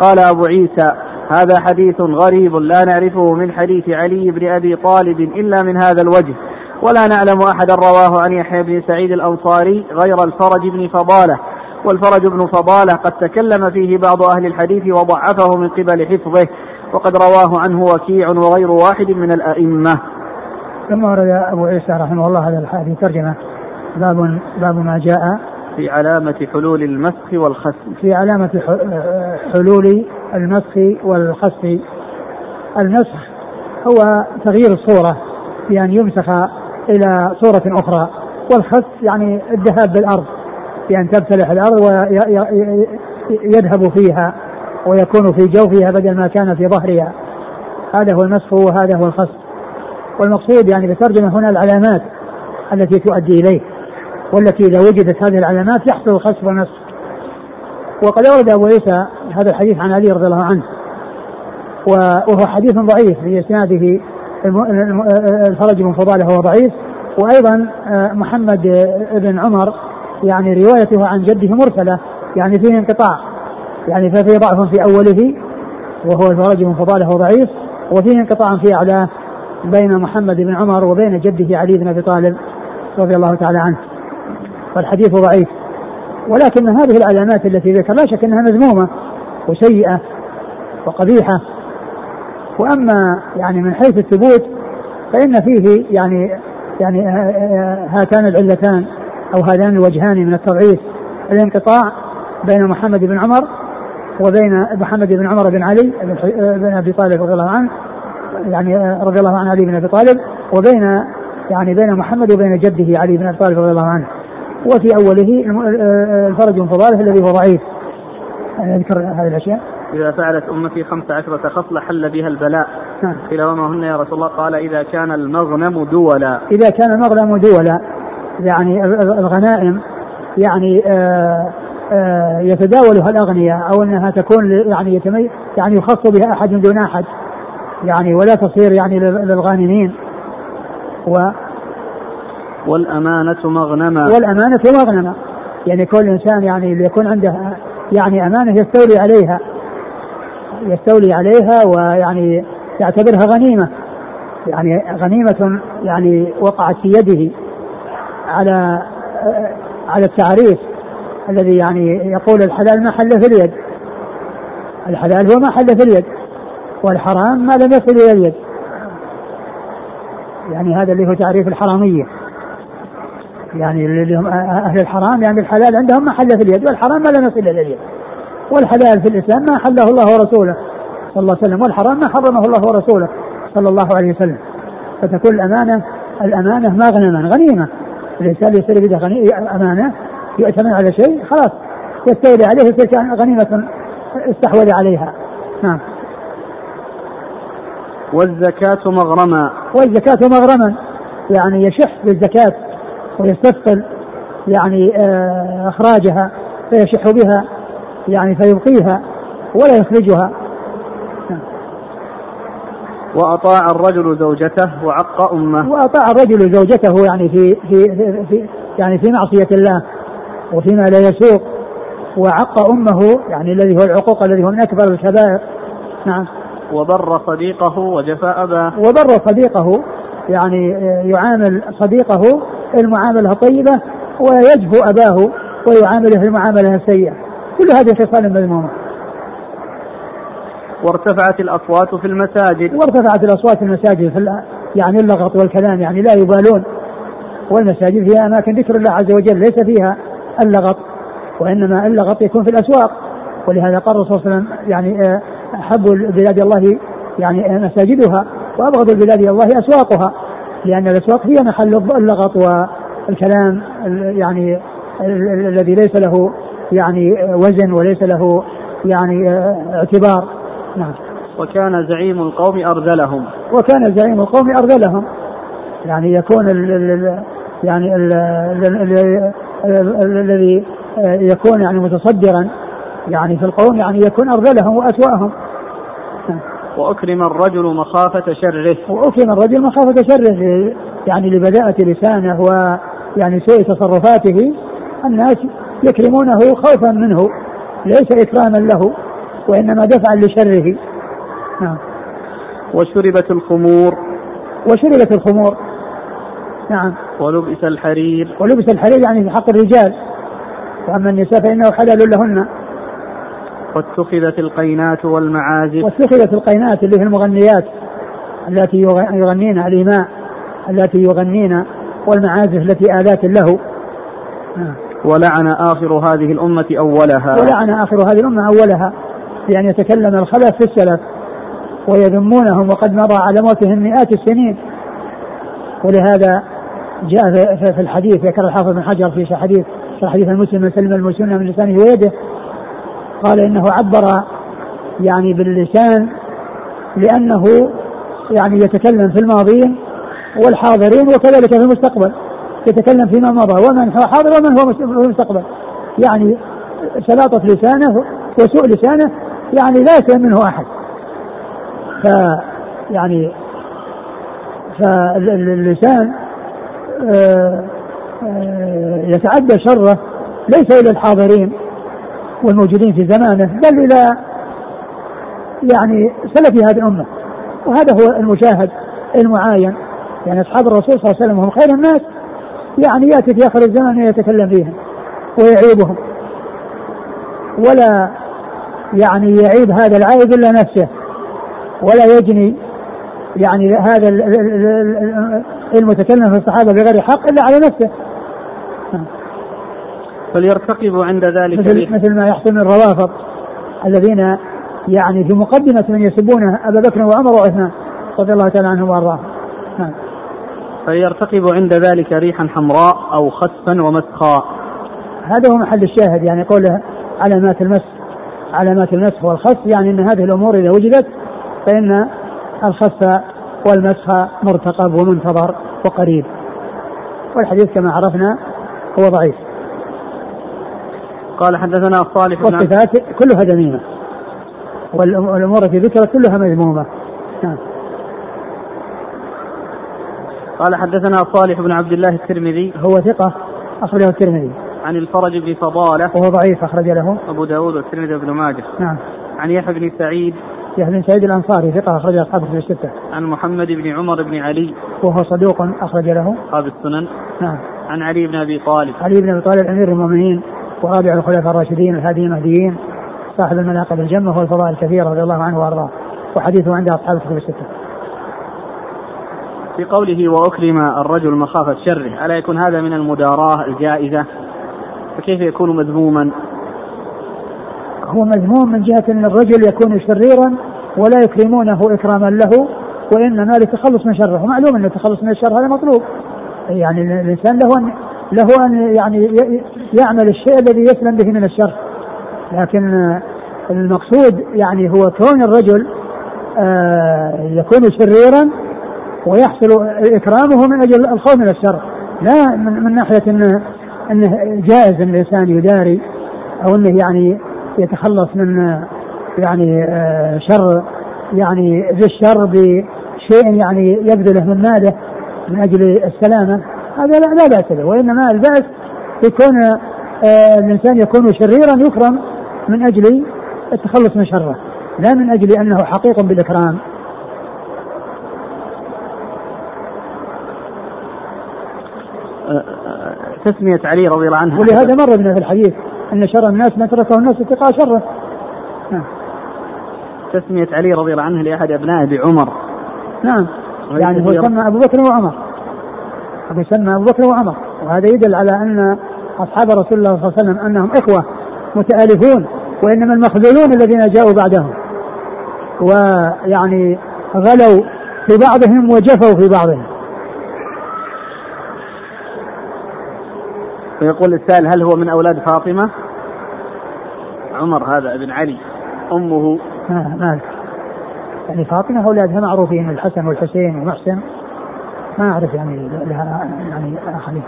قال أبو عيسى هذا حديث غريب لا نعرفه من حديث علي بن أبي طالب إلا من هذا الوجه. ولا نعلم أحدا رواه عن يحيى بن سعيد الأنصاري غير الفرج بن فضالة. والفرج بن فضالة قد تكلم فيه بعض أهل الحديث وضعفه من قبل حفظه. وقد رواه عنه وكيع وغير واحد من الأئمة. ثم ورد أبو عيسى رحمه الله هذا الحديث ترجمة. باب باب ما جاء في علامة حلول المسخ والخسف. في علامة حلول المسخ والخسف. المسخ هو تغيير الصورة بأن يمسخ إلى صورة أخرى. والخسف يعني الذهاب بالأرض بأن تبتلح الأرض ويذهب فيها ويكون في جوفها بدل ما كان في ظهرها. هذا هو المسخ وهذا هو الخسف. والمقصود يعني بترجمة هنا العلامات التي تؤدي إليه. والتي إذا وجدت هذه العلامات يحصل الخسف والنسخ وقد أورد أبو عيسى هذا الحديث عن علي رضي الله عنه. وهو حديث ضعيف في إسناده الفرج بن فضالة هو ضعيف. وأيضا آه، محمد بن عمر يعني روايته عن جده مرسلة يعني فيه انقطاع. يعني ففي ضعف في أوله وهو الفرج بن فضالة هو ضعيف. وفيه انقطاع في أعلاه بين محمد بن عمر وبين جده علي بن أبي طالب رضي الله تعالى عنه. فالحديث ضعيف. ولكن هذه العلامات التي ذكر لا شك إنها مذمومة وسيئة وقبيحة. وأما يعني من حيث الثبوت فإن فيه يعني يعني هاتان العلتان أو هذان الوجهان من التضعيف. الانقطاع بين محمد بن عمر وبين محمد بن عمر بن علي بن أبي طالب رضي الله عنه يعني رضي الله عن علي بن أبي طالب وبين يعني بين محمد وبين جده علي بن أبي طالب رضي الله عنه. وفي أوله الفرج بن فضاله الذي هو ضعيف. يذكر هذه الأشياء. إذا فعلت أمتي خمس عشرة خصلة حل بها البلاء. نعم. قيل وما هن يا رسول الله؟ قال إذا كان المغنم دولا. إذا كان المغنم دولا يعني الغنائم يعني آآ آآ يتداولها الأغنياء أو أنها تكون يعني يتمي يعني يخص بها أحد دون أحد يعني ولا تصير يعني للغانمين. و والأمانة مغنما والأمانة مغنمة. يعني كل إنسان يعني يكون عنده يعني أمانة يستولي عليها. يستولي عليها ويعني يعتبرها غنيمة. يعني غنيمة يعني وقعت في يده على على التعريف الذي يعني يقول الحلال ما حل في اليد. الحلال هو ما حل في اليد. والحرام ما لم يصل إلى اليد. يعني هذا اللي هو تعريف الحرامية. يعني اللي هم أهل الحرام يعني الحلال عندهم ما حل في اليد والحرام ما لم يصل إلى اليد. والحلال في الإسلام ما حله الله ورسوله صلى الله عليه وسلم والحرام ما حرمه الله ورسوله صلى الله عليه وسلم. فتكون الامانه الأمانة مغنما غنيمة. الإنسان يشتري بده أمانة يؤتمن على شيء خلاص. يستولي عليه تلك غنيمة استحوذ عليها. نعم. والزكاة مغرما. والزكاة مغرما. يعني يشح بالزكاة. ويستثقل يعني آه، إخراجها فيشح بها يعني فيبقيها ولا يخرجها. وأطاع الرجل زوجته وعق أمه. وأطاع الرجل زوجته يعني في في في, يعني في معصية الله وفيما لا يسوق. وعق أمه يعني الذي هو العقوق الذي هو من أكبر الكبائر. نعم. وبر صديقه وجفاء أباه. وبر صديقه يعني يعامل صديقه المعاملة الطيبة ويجفو أباه ويعامله المعاملة السيئة كل هذه خصال مذمومة وارتفعت الأصوات في المساجد. وارتفعت الأصوات في المساجد في يعني اللغط والكلام يعني لا يبالون. والمساجد فيها أماكن ذكر الله عز وجل ليس فيها اللغط وإنما اللغط يكون في الأسواق. ولهذا قال الرسول صلى الله عليه وسلم يعني آه، أحب بلاد الله يعني مساجدها وأبغض البلاد الله أسواقها. لأن الأسواق هي محل اللغط والكلام يعني الذي ليس له يعني وزن وليس له يعني اعتبار. نعم. وكان زعيم القوم أرذلهم. وكان زعيم القوم أرذلهم. يعني يكون ال ال يعني الذي يكون يعني متصدرا يعني في القوم يعني يكون أرذلهم وأسوأهم. وأكرم الرجل مخافة شره. وأكرم الرجل مخافة شره يعني لبداءة لسانه ويعني سوء تصرفاته الناس يكرمونه خوفا منه ليس إكراما له وإنما دفعا لشره. نعم. وشربت الخمور. وشربت الخمور. نعم. ولبس الحرير. ولبس الحرير يعني في حق الرجال. وأما النساء فإنه حلال لهن. واتخذت القينات والمعازف واتخذت القينات اللي هي المغنيات التي يغنين الإيماء التي يغنين والمعازف التي آلات له. ولعن آخر هذه الأمة أولها. ولعن آخر هذه الأمة أولها بأن يتكلم الخلف في السلف ويذمونهم وقد مضى على موتهم مئات السنين. ولهذا جاء في الحديث ذكر الحافظ بن حجر في حديث في حديث المسلم من سلم المسلمين من لسانه ويده قال إنه عبر يعني باللسان لأنه يعني يتكلم في الماضين والحاضرين وكذلك في المستقبل. يتكلم فيما مضى. ومن هو حاضر ومن هو في المستقبل. يعني سلاطة لسانه وسوء لسانه يعني لا يسلم منه أحد. ف يعني فاللسان آه، آه، يتعدى شره ليس إلى الحاضرين. والموجودين في زمانه بل إلى يعني سلف هذه الأمة. وهذا هو المشاهد المعاين. يعني أصحاب الرسول صلى الله عليه وسلم هم خير الناس. يعني يأتي في آخر الزمن ويتكلم فيهم ويعيبهم. ولا يعني يعيب هذا العائب إلا نفسه. ولا يجني يعني هذا المتكلم في الصحابة بغير حق إلا على نفسه. فليرتقب عند ذلك مثل, مثل ما يحصل من الروافض الذين يعني في مقدمة من يسبون أبا بكر وعمر وعثمان رضي الله تعالى عنهم وأرضاهم. نعم. فليرتقب عند ذلك ريحا حمراء أو خسفا ومسخاء. هذا هو محل الشاهد يعني قوله علامات المسخ علامات المسخ والخس يعني أن هذه الأمور إذا وجدت فإن الخس والمسخ مرتقب ومنتظر وقريب. والحديث كما عرفنا هو ضعيف. قال حدثنا صالح والصفات كلها ذميمة والأمور التي ذكرت كلها مذمومة. نعم. قال حدثنا صالح بن عبد الله الترمذي هو ثقة أخرجه الترمذي. عن الفرج بن فضالة وهو ضعيف أخرج له. أبو داود والترمذي بن ماجه. نعم. عن يحيى بن سعيد يحيى بن سعيد الأنصاري ثقة أخرج أصحابه في الستة. عن محمد بن عمر بن علي وهو صدوق أخرج له. أصحاب السنن. نعم. عن علي بن أبي طالب. علي بن أبي طالب أمير المؤمنين. ورابع الخلفاء الراشدين الهادي المهديين صاحب المناقب الجمة والفضائل الكثيرة رضي الله عنه وأرضاه. وحديثه عند أصحاب الكتب الستة. في قوله وأكرم الرجل مخافة شره ألا يكون هذا من المداراة الجائزة؟ فكيف يكون مذموما؟ هو مذموم من جهة أن الرجل يكون شريرا ولا يكرمونه إكراما له وإنما للتخلص من شره. ومعلوم أن التخلص من الشر هذا مطلوب. يعني الإنسان له أن له أن يعني يعمل الشيء الذي يسلم به من الشر. لكن المقصود يعني هو كون الرجل آه، يكون شريرا ويحصل إكرامه من أجل الخوف من الشر. لا من, من ناحية انه إنه جائز إن الإنسان يداري أو إنه يعني يتخلص من يعني آه، شر يعني ذي الشر بشيء يعني يبذله من ماله من أجل السلامة. هذا لا, لا بأس به وإنما البأس يكون آه، الإنسان يكون شريرا يكرم من أجل التخلص من شره لا من أجل أنه حقيق بالإكرام. تسمية علي رضي الله عنه. ولهذا مر بنا في الحديث أن شر الناس من تركه الناس اتقاء شره. نعم. تسمية علي رضي الله عنه لأحد أبنائه بعمر نعم. يعني هو يسمى أبو بكر وعمر. يسمى أبو بكر وعمر. وهذا يدل على أن أصحاب رسول الله صلى الله عليه وسلم أنهم إخوة متآلفون وإنما المخذولون الذين جاءوا بعدهم. ويعني غلوا في بعضهم وجفوا في بعضهم. ويقول السائل هل هو من أولاد فاطمة؟ عمر هذا ابن علي. أمه؟ ما مالك. يعني فاطمة أولادها معروفين الحسن والحسين ومحسن. ما أعرف يعني لها يعني أخلي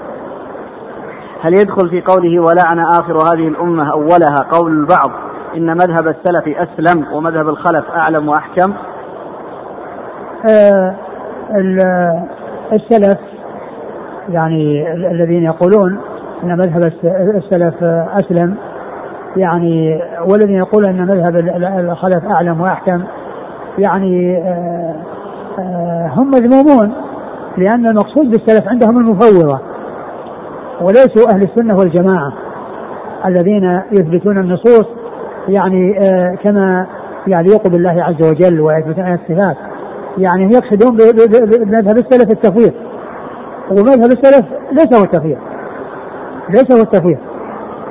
هل يدخل في قوله ولعن آخر هذه الأمة أولها قول البعض إن مذهب السلف أسلم ومذهب الخلف أعلم وأحكم؟ آه السلف يعني الذين يقولون إن مذهب السلف أسلم يعني والذين يقول إن مذهب الخلف أعلم وأحكم يعني آه، آه، هم مذمومون. لأن المقصود بالسلف عندهم المفوضة وليسوا أهل السنة والجماعة الذين يثبتون النصوص يعني آه، كما يليق بالله عز وجل ويثبتون الصفات. يعني يقصدون بمذهب السلف التفويض. ومذهب السلف ليس هو التفويض. ليس هو التفويض.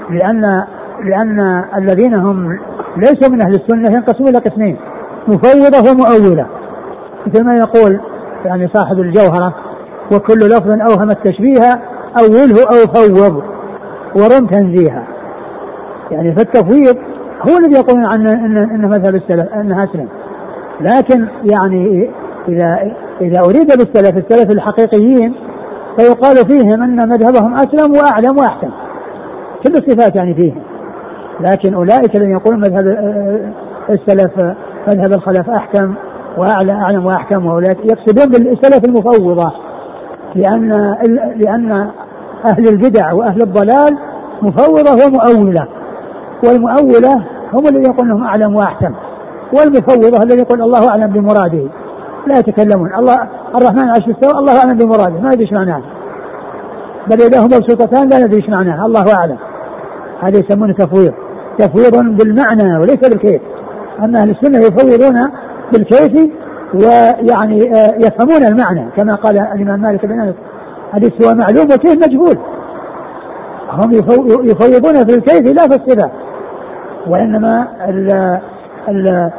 لأن لأن الذين هم ليسوا من أهل السنة ينقسمون إلى قسمين مفوضة ومؤولة. مثل ما يقول يعني صاحب الجوهرة وكل لفظ أوهم التشبيه أوله أو فوض ورم تنزيها يعني فالتفويض هو الذي يقولون عن ان ان مذهب السلف إنها أسلم. لكن يعني اذا إذا أريد بالسلف السلف الحقيقيين فيقال فيهم إن مذهبهم أسلم وأعلم وأحسن. كل الصفات يعني فيهم. لكن أولئك الذين يقولون مذهب السلف مذهب الخلف أحكم واعلى أعلم وأحكم واولئك يقصدون بالسلف المفوضة لأن لأن أهل البدع وأهل الضلال مفوضة ومؤولة والمؤولة هم الذين يقولون أنهم أعلم وأحكم والمفوضة الذي يقول الله أعلم بمراده لا يتكلمون. الله الرحمن عرش استوى الله أعلم بمراده ما يدري إيش معناه بل يداه مبسوطتان لا ندري إيش معناه الله أعلم. هذا يسمونه تفويض. تفويض بالمعنى وليس بالكيف. أما أهل السنة يفوضون بالكيف ويعني آه، يفهمون المعنى كما قال الإمام مالك بن أنس. حديث هو معلوم وكيف مجهول. هم يفوضون في الكيف لا في الصفة وإنما ال ال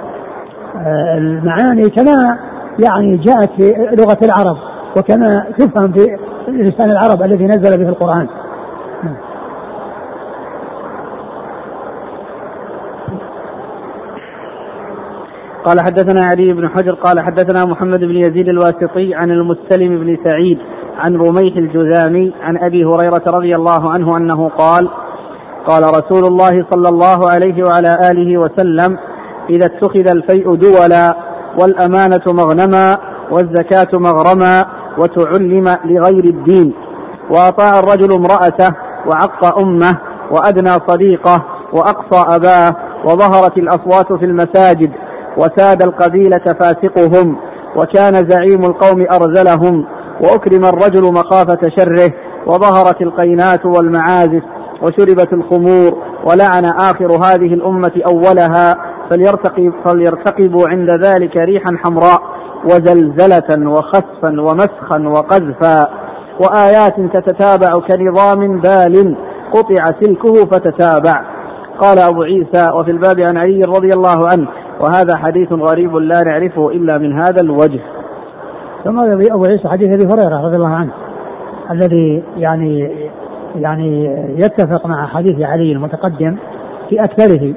آه، المعاني كما يعني جاءت في لغة العرب وكما تفهم في لسان العرب الذي نزل به القرآن. قال حدثنا علي بن حجر قال حدثنا محمد بن يزيد الواسطي عن المستلم بن سعيد عن رميح الجذامي عن أبي هريرة رضي الله عنه أنه قال قال رسول الله صلى الله عليه وعلى آله وسلم إذا اتخذ الفيء دولا والأمانة مغنما والزكاة مغرما وتعلم لغير الدين وأطاع الرجل امرأته وعق أمه وأدنى صديقه وأقصى أباه وظهرت الأصوات في المساجد وساد القبيلة فاسقهم وكان زعيم القوم أرذلهم وأكرم الرجل مخافة شره وظهرت القينات والمعازف وشربت الخمور ولعن آخر هذه الأمة أولها فليرتقب فليرتقبوا عند ذلك ريحا حمراء وزلزلة وخسفا ومسخا وقذفا وآيات تتتابع كنظام بال قطع سلكه فتتابع. قال أبو عيسى وفي الباب عن علي رضي الله عنه وهذا حديث غريب لا نعرفه إلا من هذا الوجه. ثم أبو عيسى حديث أبي هريرة رضي الله عنه الذي يعني يعني يتفق مع حديث علي المتقدم في أكثره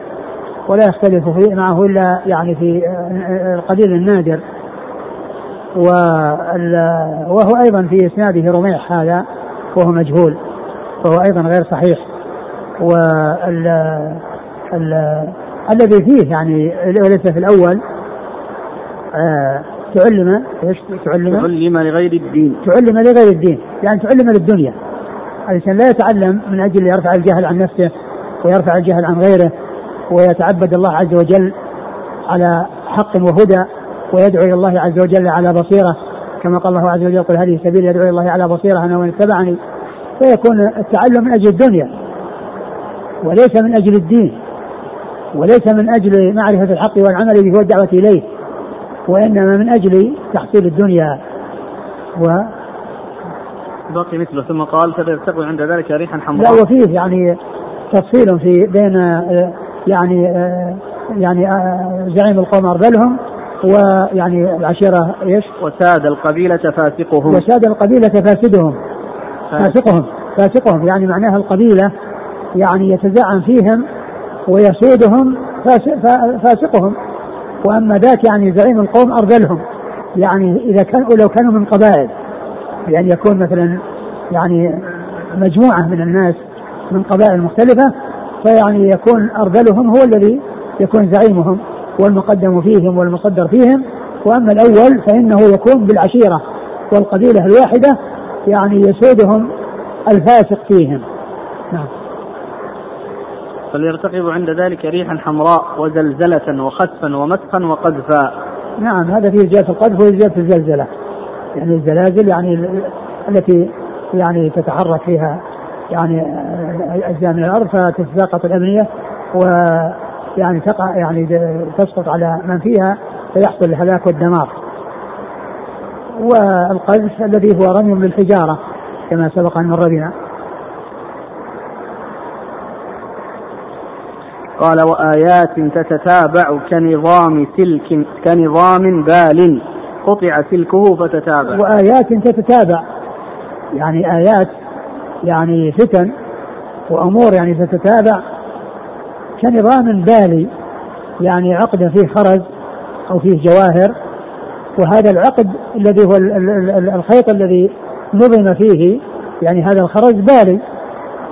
ولا يختلف فيه معه إلا يعني في القليل النادر. وهو أيضا في إسناده رميح هذا وهو مجهول وهو أيضا غير صحيح. وال الذي فيه يعني وليس في الأول آه تعلم إيش؟ تعلم؟ تعلم لغير الدين. تعلم لغير الدين يعني تعلم للدنيا. الإنسان لا يتعلم من أجل يرفع الجهل عن نفسه ويرفع الجهل عن غيره ويتعبد الله عز وجل على حق وهدى ويدعو إلى الله عز وجل على بصيرة. كما قال الله عز وجل قل هذه سبيل يدعو إلى الله على بصيرة أنا ومن اتبعني. فيكون التعلم من أجل الدنيا وليس من أجل الدين. وليس من أجل معرفة الحق والعمل به والدعوة إليه وإنما من أجل تحصيل الدنيا. و باقي مثله ثم قال فترتقي عند ذلك ريحا حمراء. لا وفيه يعني تفصيل في بين يعني يعني زعيم القوم أرذلهم ويعني العشيرة إيش؟ وساد القبيلة فاسقهم. وساد القبيلة فاسدهم. فاسقهم فاسقهم. يعني معناها القبيلة يعني يتزعم فيهم ويسودهم فاسقهم. وأما ذاك يعني زعيم القوم أرذلهم. يعني إذا كان لو كانوا من قبائل. بان يكون مثلا يعني مجموعة من الناس من قبائل مختلفة فيعني يكون أرذلهم هو الذي يكون زعيمهم والمقدم فيهم والمصدر فيهم. وأما الأول فإنه يكون بالعشيرة والقبيلة الواحدة يعني يسودهم الفاسق فيهم. نعم. فليرتقب عند ذلك ريحا حمراء وزلزلة وخسفا ومسخا وقذفا. نعم هذا فيه زيادة القذف وزيادة الزلزلة. يعني الزلازل يعني التي يعني تتحرك فيها يعني أجزاء من الأرض فتتساقط الأبنية ويعني تقع يعني تسقط على من فيها فيحصل الهلاك والدمار. والقذف الذي هو رمي بالحجارة كما سبق أن مر بنا. قال وآيات تتتابع كنظام سلك كنظام بال. قطع سلكه فتتابع. وآيات تتتابع. يعني آيات يعني فتن وأمور يعني تتتابع. كنظام بالي يعني عقد فيه خرز أو فيه جواهر. وهذا العقد الذي هو الخيط الذي نظم فيه يعني هذا الخرز بالي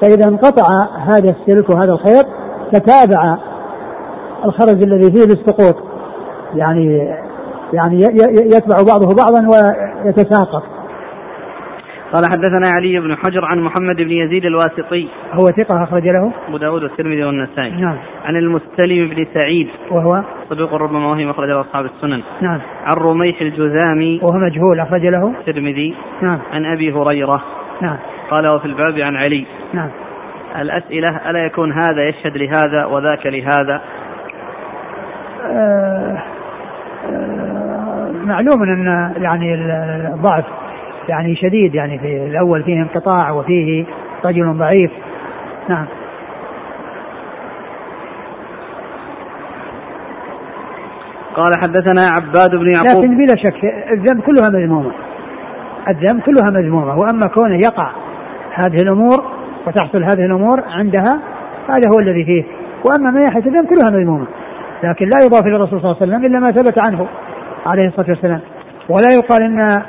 فإذا انقطع هذا السلك وهذا الخيط تتابع الخرج الذي فيه السقوط يعني يعني يتبع بعضه بعضا ويتساقط. قال حدثنا علي بن حجر عن محمد بن يزيد الواسطي. هو ثقة أخرج له؟ أبو داود والترمذي والنسائي. نعم. عن المستلم بن سعيد. وهو؟ صدوق ربما وهم أخرج له أصحاب السنن. نعم. عن رميح الجذامي وهو مجهول أخرج له؟ الترمذي. نعم. عن أبي هريرة. نعم. قال وفي الباب عن علي. نعم. الأسئلة ألا يكون هذا يشهد لهذا وذاك لهذا؟ آه آه معلوم أن يعني الضعف يعني شديد يعني في الأول فيه انقطاع وفيه رجل ضعيف. نعم. قال حدثنا عباد بن يعقوب. لكن بلا شك الذنب كلها مذمومة. الذنب كلها مذمومة وأما كونه يقع هذه الأمور وتحصل هذه الأمور عندها هذا هو الذي فيه. وأما من ناحيه الذنب كلها مذمومة. لكن لا يضاف إلى الرسول صلى الله عليه وسلم إلا ما ثبت عنه عليه الصلاة والسلام. ولا يقال إن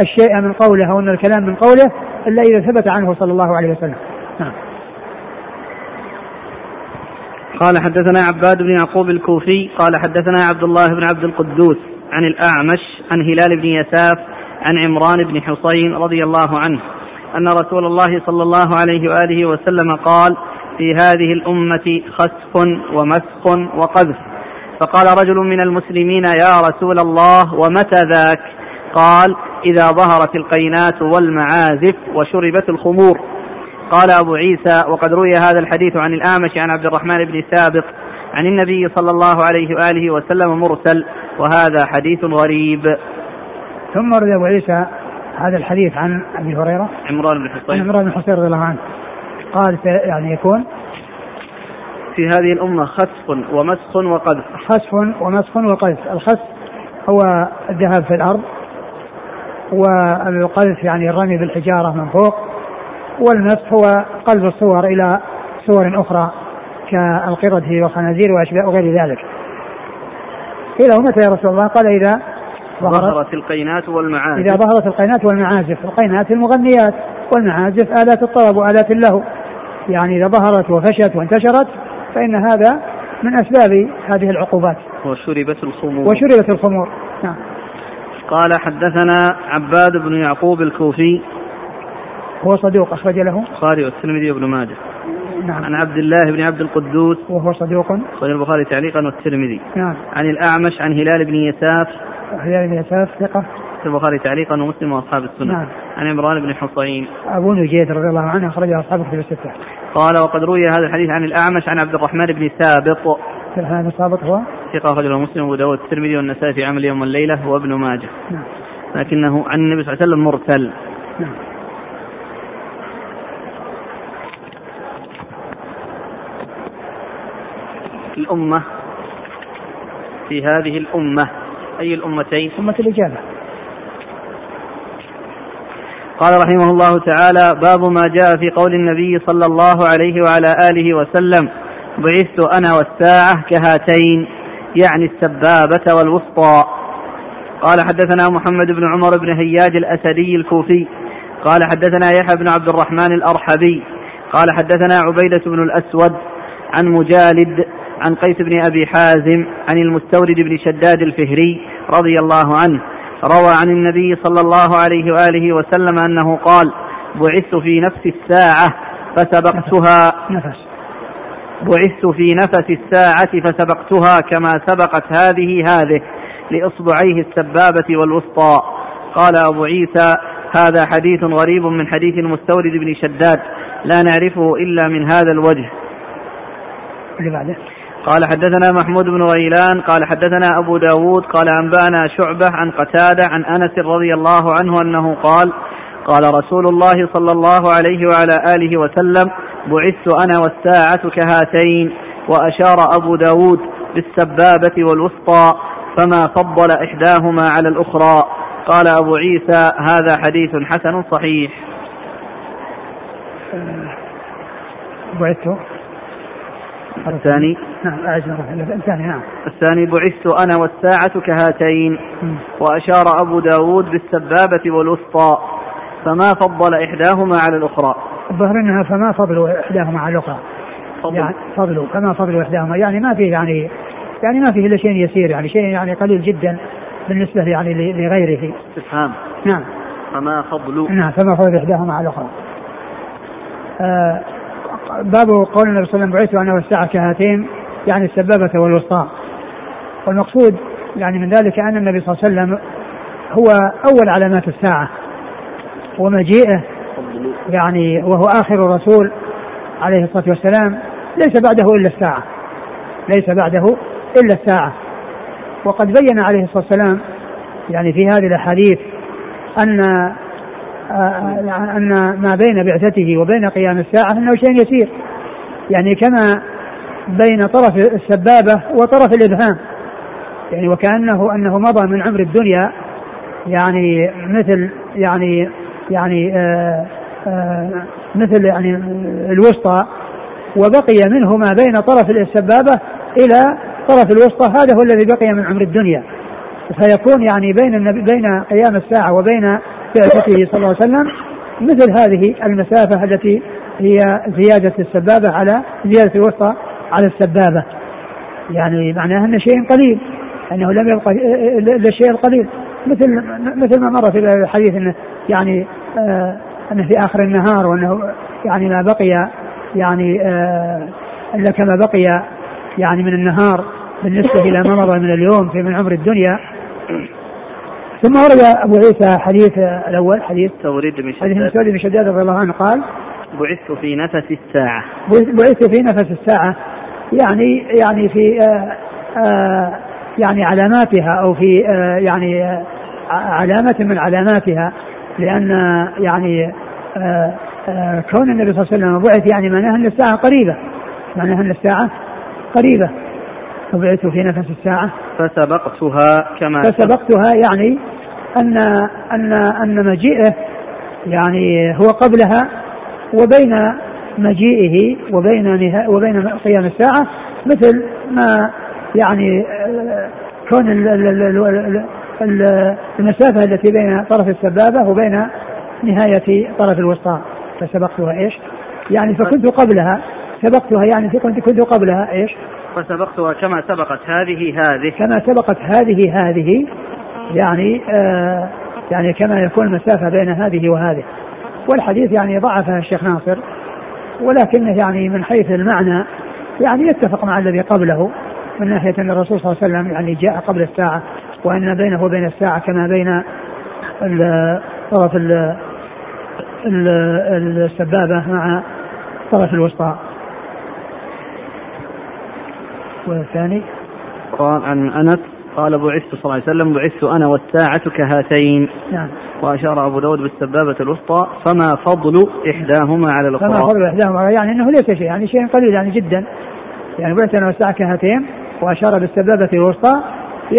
الشيء من قوله أو إن الكلام من قوله إلا إذا ثبت عنه صلى الله عليه وسلم. نعم. قال حدثنا عباد بن يعقوب الكوفي قال حدثنا عبد الله بن عبد القدوس عن الأعمش عن هلال بن يساف عن عمران بن حصين رضي الله عنه. أن رسول الله صلى الله عليه وآله وسلم قال في هذه الأمة خسف ومسخ وقذف. فقال رجل من المسلمين يا رسول الله ومتى ذاك؟ قال إذا ظهرت القينات والمعازف وشربت الخمور. قال أبو عيسى وقد روي هذا الحديث عن الأعمش عن عبد الرحمن بن ثابت عن النبي صلى الله عليه وآله وسلم مرسل وهذا حديث غريب. ثم روي أبو عيسى هذا الحديث عن أبي هريرة؟ عمران بن حصين. عمران بن حصين رضي الله عنه. قال يعني يكون في هذه الأمة خسف ومسخ وقذف. خسف ومسخ وقذف. الخسف هو الذهاب في الأرض والقذف يعني الرمي بالحجارة من فوق والمسح هو قلب الصور إلى صور أخرى كالقردة والخنازير وأشباه وغير ذلك. قيل متى يا رسول الله؟ قال إذا ظهرت القينات والمعازف. إذا ظهرت القينات والمعازف القينات المغنيات والمعازف آلات الطرب وآلات اللهو. يعني إذا ظهرت وفشت وانتشرت فإن هذا من أسباب هذه العقوبات. وشربت الخمور. وشربت الخمور. نعم. قال حدثنا عباد بن يعقوب الكوفي. هو صدوق أخرج له. البخاري والترمذي وابن ماجه. نعم. عن عبد الله بن عبد القدوس. وهو صدوق. أخرج البخاري تعليقا والترمذي. نعم. عن الأعمش عن هلال بن يساف هلال بن يساف ثقة. في البخاري تعليقا ومسلم وأصحاب السنة. نعم. عن عمران بن حصين. أبو نجيد رضي الله عنه أخرجه أصحاب كتب الستة. قال وقد روي هذا الحديث عن الأعمش عن عبد الرحمن بن ثابت. الحال السابق هو؟ ثقة أخرجه مسلم وأبو داود الترمذي والنسائي في عمل يوم والليلة وابن ماجه. نعم. لكنه عن النبي صلى الله عليه وسلم مرسل. نعم. الأمة في هذه الأمة أي الأمتين؟ أمة الإجابة قال رحمه الله تعالى باب ما جاء في قول النبي صلى الله عليه وعلى آله وسلم بعثت أنا والساعة كهاتين يعني السبابة والوسطى. قال حدثنا محمد بن عمر بن هياج الأسدي الكوفي. قال حدثنا يحيى بن عبد الرحمن الأرحبي. قال حدثنا عبيدة بن الأسود عن مجالد عن قيس بن أبي حازم عن المستورد بن شداد الفهري رضي الله عنه روى عن النبي صلى الله عليه وآله وسلم أنه قال بعثت في نفس الساعة فسبقتها نفس. بعثت في نفس الساعة فسبقتها كما سبقت هذه هذه لإصبعيه السبابة والوسطى قال أبو عيسى هذا حديث غريب من حديث المستورد بن شداد لا نعرفه إلا من هذا الوجه اللي بعده. قال حدثنا محمود بن غيلان قال حدثنا أبو داود قال أنبأنا شعبة عن قتادة عن أنس رضي الله عنه أنه قال قال رسول الله صلى الله عليه وعلى آله وسلم بعثت أنا والساعة كهاتين وأشار أبو داود بالسبابة والوسطى فما فضل إحداهما على الأخرى. قال أبو عيسى هذا حديث حسن صحيح. بعثت الثاني؟ نعم مرة الثاني نعم. الثاني بعثت أنا والساعة كهاتين. وأشار أبو داود بالسبابة والوسطى. فما فضل إحداهما على الأخرى؟ الظاهر إنها فما فضل إحداهما على الأخرى. فضل. يعني فضل كما فضل إحداهما. يعني ما فيه يعني يعني ما فيه إلا شيء يسير يعني شيء يعني قليل جدا بالنسبة يعني لغيره. استفهام نعم. فما فضل؟ نعم فما فضل إحداهما على الأخرى. آه باب قول النبي صلى الله عليه وسلم بعثت أنا والساعة كهاتين يعني السبابة والوسطى. والمقصود يعني من ذلك أن النبي صلى الله عليه وسلم هو أول علامات الساعة ومجيئه يعني وهو آخر رسول عليه الصلاة والسلام. ليس بعده إلا الساعة. ليس بعده إلا الساعة. وقد بين عليه الصلاة والسلام يعني في هذه الأحاديث أن آه، أن ما بين بعثته وبين قيام الساعة أنه شيء يسير. يعني كما بين طرف السبابة وطرف الإبهام. يعني وكأنه أنه مضى من عمر الدنيا يعني مثل يعني يعني آه آه مثل يعني الوسطى وبقي منه ما بين طرف السبابة إلى طرف الوسطى. هذا هو الذي بقي من عمر الدنيا. فيكون يعني بين بين قيام الساعة وبين بعثته صلى الله عليه وسلم مثل هذه المسافة التي هي زيادة السبابة على زيادة الوسطى على السبابة. يعني معناها أن شيء قليل أنه لم يبقى إلا الشيء القليل مثل مثل ما مر في الحديث أنه يعني آه أنه في آخر النهار وأنه يعني ما بقي يعني آه إلا كما بقي يعني من النهار بالنسبة إلى ما مضى من اليوم في من عمر الدنيا. ثم ورد أبو عيسى حديث الأول. حديث توريد بن حديث شداد. مسعود بن شداد رضي الله عنه قال بعثت في نفس الساعة. بعثت في نفس الساعة. يعني يعني في آه آه يعني علاماتها أو في آه يعني علامة من علاماتها. لأن يعني كون النبي صلى الله عليه وسلم بعث يعني معناها أن الساعة قريبة. معناها أن الساعة قريبة. وبعثت في نفس الساعة فسبقتها كما فسبقتها يعني أن أن أن مجيئه يعني هو قبلها وبين مجيئه وبين وبين قيام الساعة مثل ما يعني آه، كون ال- ال- ال- ال- ال- المسافة التي بين طرف السبابة وبين نهاية طرف الوسطى فسبقتها إيش؟ يعني فكنت قبلها سبقتها يعني كنت كنت قبلها إيش؟ فسبقتها كما سبقت هذه هذه. كما سبقت هذه هذه يعني آه يعني كما يكون المسافة بين هذه وهذه. والحديث يعني ضعفه الشيخ ناصر ولكنه يعني من حيث المعنى يعني يتفق مع الذي قبله من ناحية أن الرسول صلى الله عليه وسلم يعني جاء قبل الساعة وأن بينه وبين الساعة كما بين طرف ال- ال- السبابة مع طرف الوسطى. والثاني قال عن أنس قال بعثت صلى الله عليه وسلم بعثت أنا والساعة كهاتين. نعم. وأشار أبو داود بالسبابة الوسطى فما فضل إحداهما على فما الأخرى فضل إحداهما يعني أنه ليس شيء يعني شيء قليل يعني جدا. يعني بعث أنا والساعة كهاتين وأشار بالسبابة الوسطى.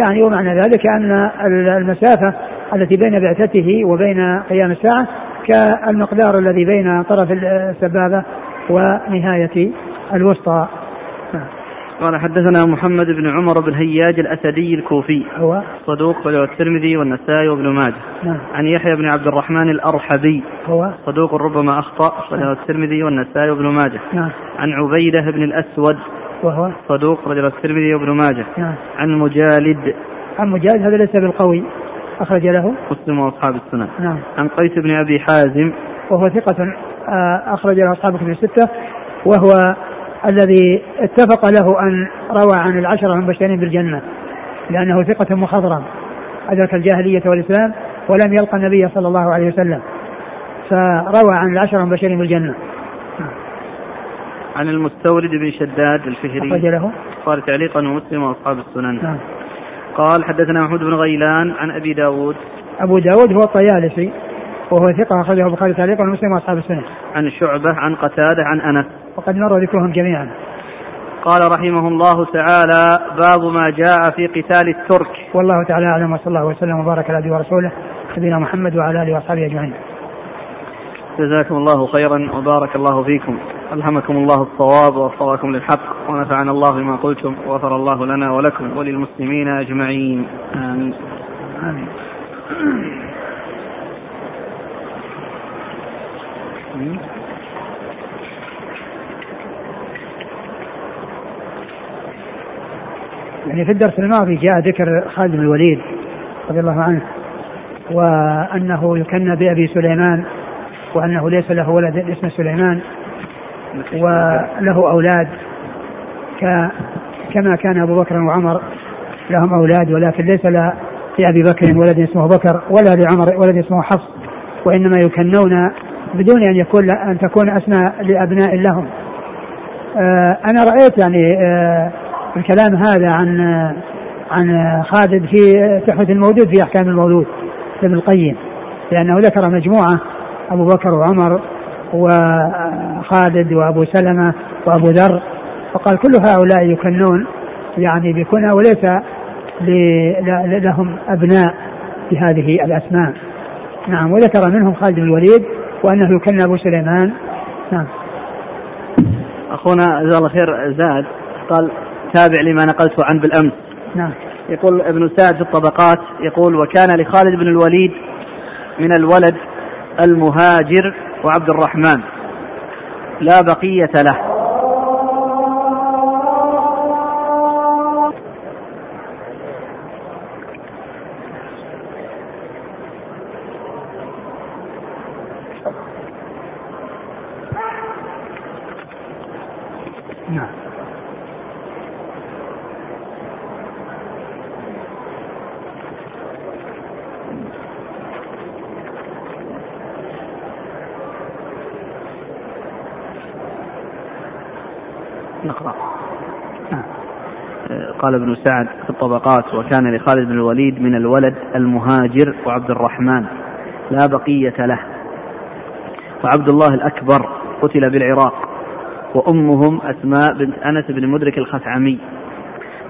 يعني ومعنى ذلك أن المسافة التي بين بعثته وبين قيام الساعة كالمقدار الذي بين طرف السبابة ونهاية الوسطى. قال حدثنا محمد بن عمر بن هياج الأسدي الكوفي. هو؟ صدوق رواه الترمذي والنسائي وابن ماجه. نعم. عن يحيى بن عبد الرحمن الأرحبي. هو؟ صدوق ربما أخطأ رواه الترمذي والنسائي وابن ماجه. نعم. عن عبيدة بن الأسود. وهو؟ صدوق رجل الترمذي وابن ماجه. نعم. عن مجالد. عن مجاهد هذا ليس بالقوي. أخرج له؟ مسلم وأصحاب السنن. نعم. عن قيس بن أبي حازم. وهو ثقة آه، أخرج له أصحاب كتب الستة. وهو الذي اتفق له أن روى عن العشرة المبشرين بالجنة لأنه ثقة مخضرم أدرك الجاهلية والإسلام ولم يلقى النبي صلى الله عليه وسلم فروى عن العشرة المبشرين بالجنة. عن المستورد بن شداد أخرج الفهري له. قال تعليقا ومسلم وأصحاب السنن. نعم. قال حدثنا محمود بن غيلان عن أبي داود. أبو داود هو الطيالسي. وهو ثقة أخرجه البخاري تعليقا ومسلم وأصحاب السنة. عن شعبة عن قتادة عن أنس. وقد مر ذكرهم جميعا. قال رحمه الله تعالى باب ما جاء في قتال الترك. والله تعالى أعلم وصلى الله وسلم وبارك على عبده ورسوله نبينا محمد وعلى آله وأصحابه أجمعين. جزاكم الله خيرا وبارك الله فيكم. ألهمكم الله الصواب ووفقكم للحق ونفعنا الله بما قلتم وغفر الله لنا ولكم وللمسلمين أجمعين. آمين. آمين. يعني في الدرس الماضي جاء ذكر خالد بن الوليد رضي الله عنه وأنه يكنى بأبي سليمان وأنه ليس له ولد اسمه سليمان وله أولاد. كما كان أبو بكر وعمر لهم أولاد ولكن ليس لأبي بكر ولد اسمه بكر ولا لعمر ولد اسمه حفص وإنما يكنون بدون أن يكون أن تكون أسماء لأبناء لهم. آه، أنا رأيت يعني آه، الكلام هذا عن آه، عن خالد في تحفة المولود في أحكام المولود لابن القيم لأنه ذكر مجموعة أبو بكر وعمر وخالد وأبو سلمة وأبو ذر فقال كل هؤلاء يكنون يعني بكنى وليس لهم أبناء بهذه الأسماء. نعم وذكر منهم خالد بن الوليد وأنه يكنى أبو سليمان. نعم. أخونا جزاه الله خير زاد قال تابع لما نقلته عن بالأمس. نعم. يقول ابن سعد في الطبقات يقول وكان لخالد بن الوليد من الولد المهاجر وعبد الرحمن. لا بقية له نعم نقرأ نعم قال ابن سعد في الطبقات وكان لخالد بن الوليد من الولد المهاجر وعبد الرحمن. لا بقية له. وعبد الله الأكبر قتل بالعراق. وأمهم أسماء بنت أنس بن مدرك الخثعمي.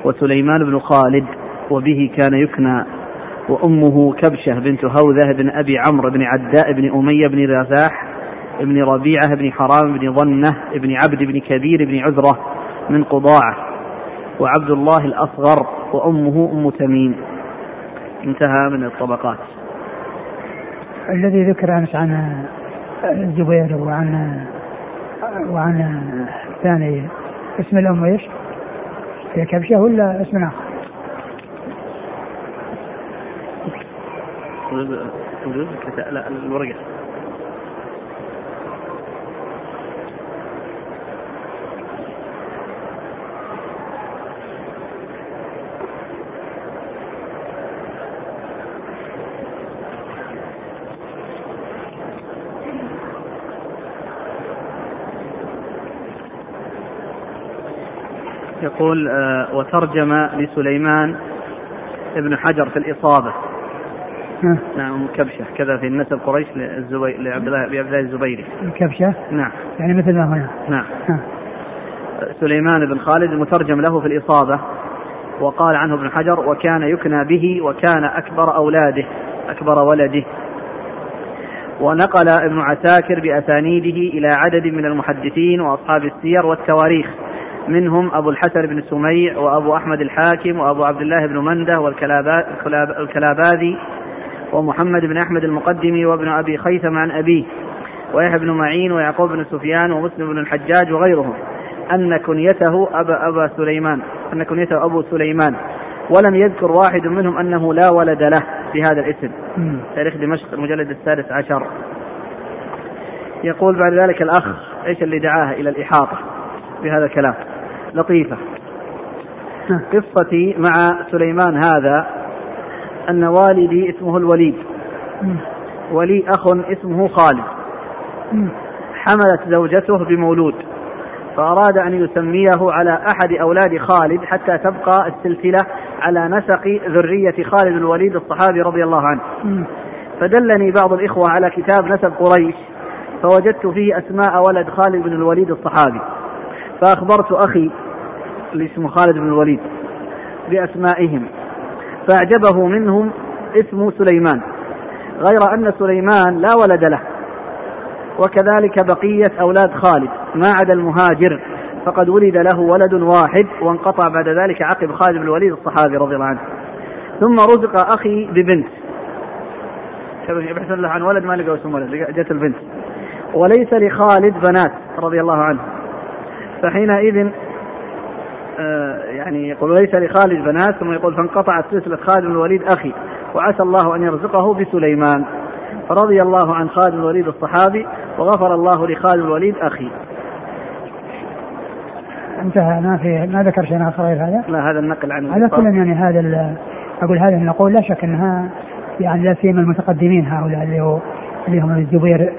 وسليمان بن خالد وبه كان يكنى. وأمه كبشة بنت هوذة بن أبي عمرو بن عداء بن أمية بن رزاح بن ربيعة بن حرام بن ظنة بن عبد بن كبير بن عذرة من قضاعة. وعبد الله الأصغر وأمه أم تميم انتهى من الطبقات الذي ذكر أمس عن الزبير وعن وعن الثاني اسم الأم إيش؟ هي كبشة ولا اسم آخر؟ لا الورقة يقول آه، وترجم لسليمان ابن حجر في الإصابة. نعم كبشة كذا في النسب قريش للزبي... لعبد الله لعبد الله الزبيري. الكبشة نعم. يعني مثل ما هنا نعم. سليمان بن خالد المترجم له في الإصابة وقال عنه ابن حجر وكان يكنى به وكان أكبر أولاده أكبر ولده. ونقل ابن عساكر بأسانيده إلى عدد من المحدثين وأصحاب السير والتواريخ. منهم أبو الحسن بن سميع وأبو أحمد الحاكم وأبو عبد الله بن مندة والكلاباذي ومحمد بن أحمد المقدمي وابن أبي خيثم عن أبيه ويحيى بن معين ويعقوب بن سفيان ومسلم بن الحجاج وغيرهم. أن كنيته أبا أبا سليمان أن كنيته أبو سليمان. ولم يذكر واحد منهم أنه لا ولد له في هذا الاسم تاريخ دمشق المجلد السادس عشر. يقول بعد ذلك الأخ إيش اللي دعاه إلى الإحاطة بهذا الكلام؟ لطيفة. قصتي مع سليمان هذا أن والدي اسمه الوليد. ولي أخ اسمه خالد. حملت زوجته بمولود. فأراد أن يسميه على أحد أولاد خالد حتى تبقى السلسلة على نسق ذرية خالد الوليد الصحابي رضي الله عنه. فدلني بعض الإخوة على كتاب نسب قريش فوجدت فيه أسماء ولد خالد بن الوليد الصحابي. فأخبرت أخي اللي اسمه خالد بن الوليد بأسمائهم فأعجبه منهم اسمه سليمان غير أن سليمان لا ولد له وكذلك بقية أولاد خالد ما عدا المهاجر فقد ولد له ولد واحد وانقطع بعد ذلك عقب خالد بن الوليد الصحابي رضي الله عنه. ثم رزق أخي ببنت. يبحث له عن ولد ما لقوا اسم ولد جت البنت. وليس لخالد بنات رضي الله عنه. فحينئذ آه، يعني يقول ليس لخالد بنات ثم يقول فانقطعت سلسلة خالد بن الوليد أخي وعسى الله أن يرزقه بسليمان. فرضي الله عن خالد بن الوليد الصحابي وغفر الله لخالد بن الوليد أخي. انتهى. ما في ما ذكر شيء آخر غير هذا؟ لا هذا النقل عن على كل يعني هذا أقول هذا نقول لا شك إنها يعني لا سيما المتقدمين هؤلاء اللي هو اللي هم الزبير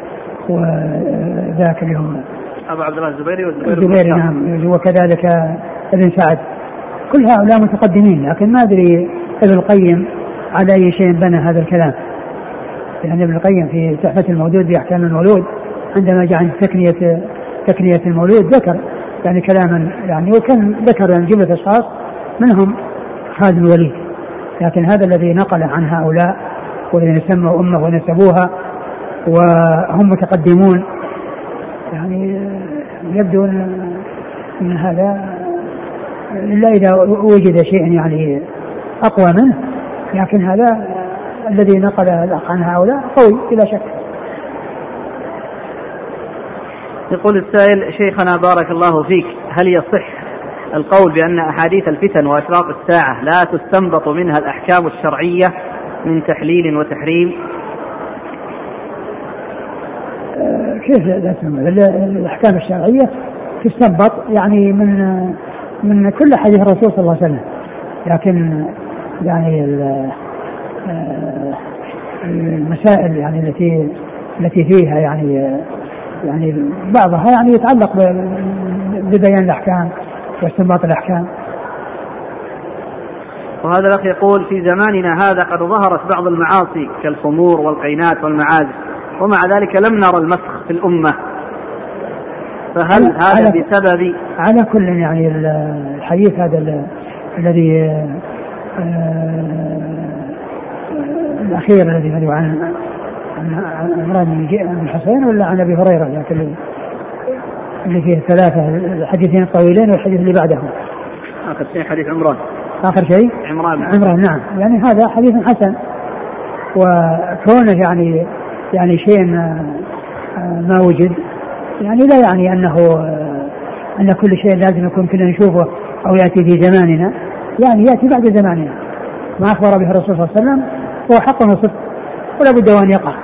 وذاك اللي هم ابو عبد الله الزبيري والزبير الزبيري نعم. وكذلك ابن سعد. كل هؤلاء متقدمين لكن ما أدري ابن القيم على أي شيء بنى هذا الكلام. يعني ابن القيم في تحفة المولود بأحكام المولود عندما جاء عن تكنية تكنية المولود ذكر يعني كلاما يعني وكان ذكر يعني جملة أشخاص منهم خالد الوليد. لكن هذا الذي نقل عن هؤلاء والذين سموا أمة ونسبوها وهم متقدمون يعني يبدو أن هذا إلا إذا وجد شيء يعني أقوى منه. لكن هذا الذي نقل الأخ عن هؤلاء قوي بلا شك. يقول السائل شيخنا بارك الله فيك هل يصح القول بأن أحاديث الفتن وأشراط الساعة لا تستنبط منها الأحكام الشرعية من تحليل وتحريم؟ كيف لا تستنبط الأحكام الشرعية تستنبط يعني من من كل حديث الرسول صلى الله عليه وسلم. لكن يعني آه، المسائل يعني التي التي فيها يعني يعني بعضها يعني يتعلق ببيان الأحكام واستنباط الأحكام. وهذا الأخ يقول في زماننا هذا قد ظهرت بعض المعاصي كالخمور والقينات والمعازف. ومع ذلك لم نرى المسخ في الأمة. فهل هذا بسبب على كل يعني الحديث هذا الذي آه، الأخير الذي يروى عن عن عمران بن الحسين ولا عن أبي هريرة؟ لكن اللي فيه ثلاثة الحديثين الطويلين والحديث اللي بعده. آخر شيء حديث عمران. آخر شيء؟ عمران. عمران نعم. يعني هذا حديث حسن. وكونه يعني يعني شيء ما وجد. يعني لا يعني أنه أن كل شيء لازم يكون كنا نشوفه أو يأتي في زماننا. يعني يأتي بعد زماننا. ما أخبر به الرسول صلى الله عليه وسلم هو حق وصدق ولا بد وأن يقع.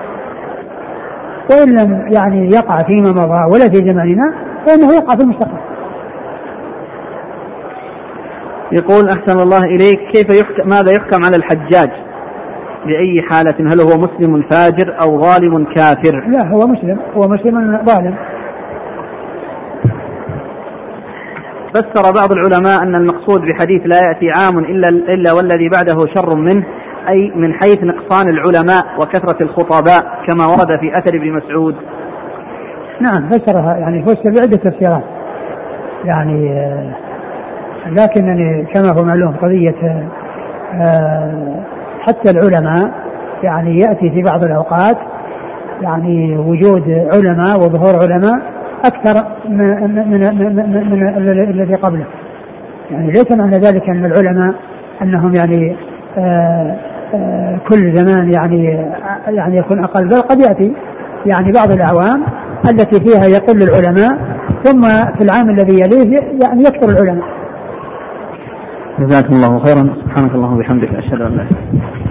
وإن لم يعني يقع فيما مضى ولا في زماننا فإنه يقع في المستقبل. يقول أحسن الله إليك كيف يحكم ماذا يحكم على الحجاج؟ بأي حالة؟ هل هو مسلم فاجر أو ظالم كافر؟ لا هو مسلم. هو مسلم ظالم. فسر بعض العلماء أن المقصود بحديث لا يأتي عام إلا, إلا والذي بعده شر منه أي من حيث نقصان العلماء وكثرة الخطباء كما ورد في أثر ابن مسعود. نعم فسرها. يعني فسر بعدة تفسيرات. يعني لكنني كما هو معلوم قضية آه، حتى العلماء يعني يأتي في بعض الأوقات يعني وجود علماء وظهور علماء أكثر من, من, من, الذي قبله. يعني ليس معنى ذلك أن العلماء أنهم يعني آه، آه، كل زمان يعني يعني يكون أقل بل قد يأتي يعني بعض الأعوام التي فيها يقل العلماء ثم في العام الذي يليه يعني يكثر العلماء. جزاكم الله خيرا. سبحانك اللهم وبحمدك أشهد أن لا إله إلا أنت.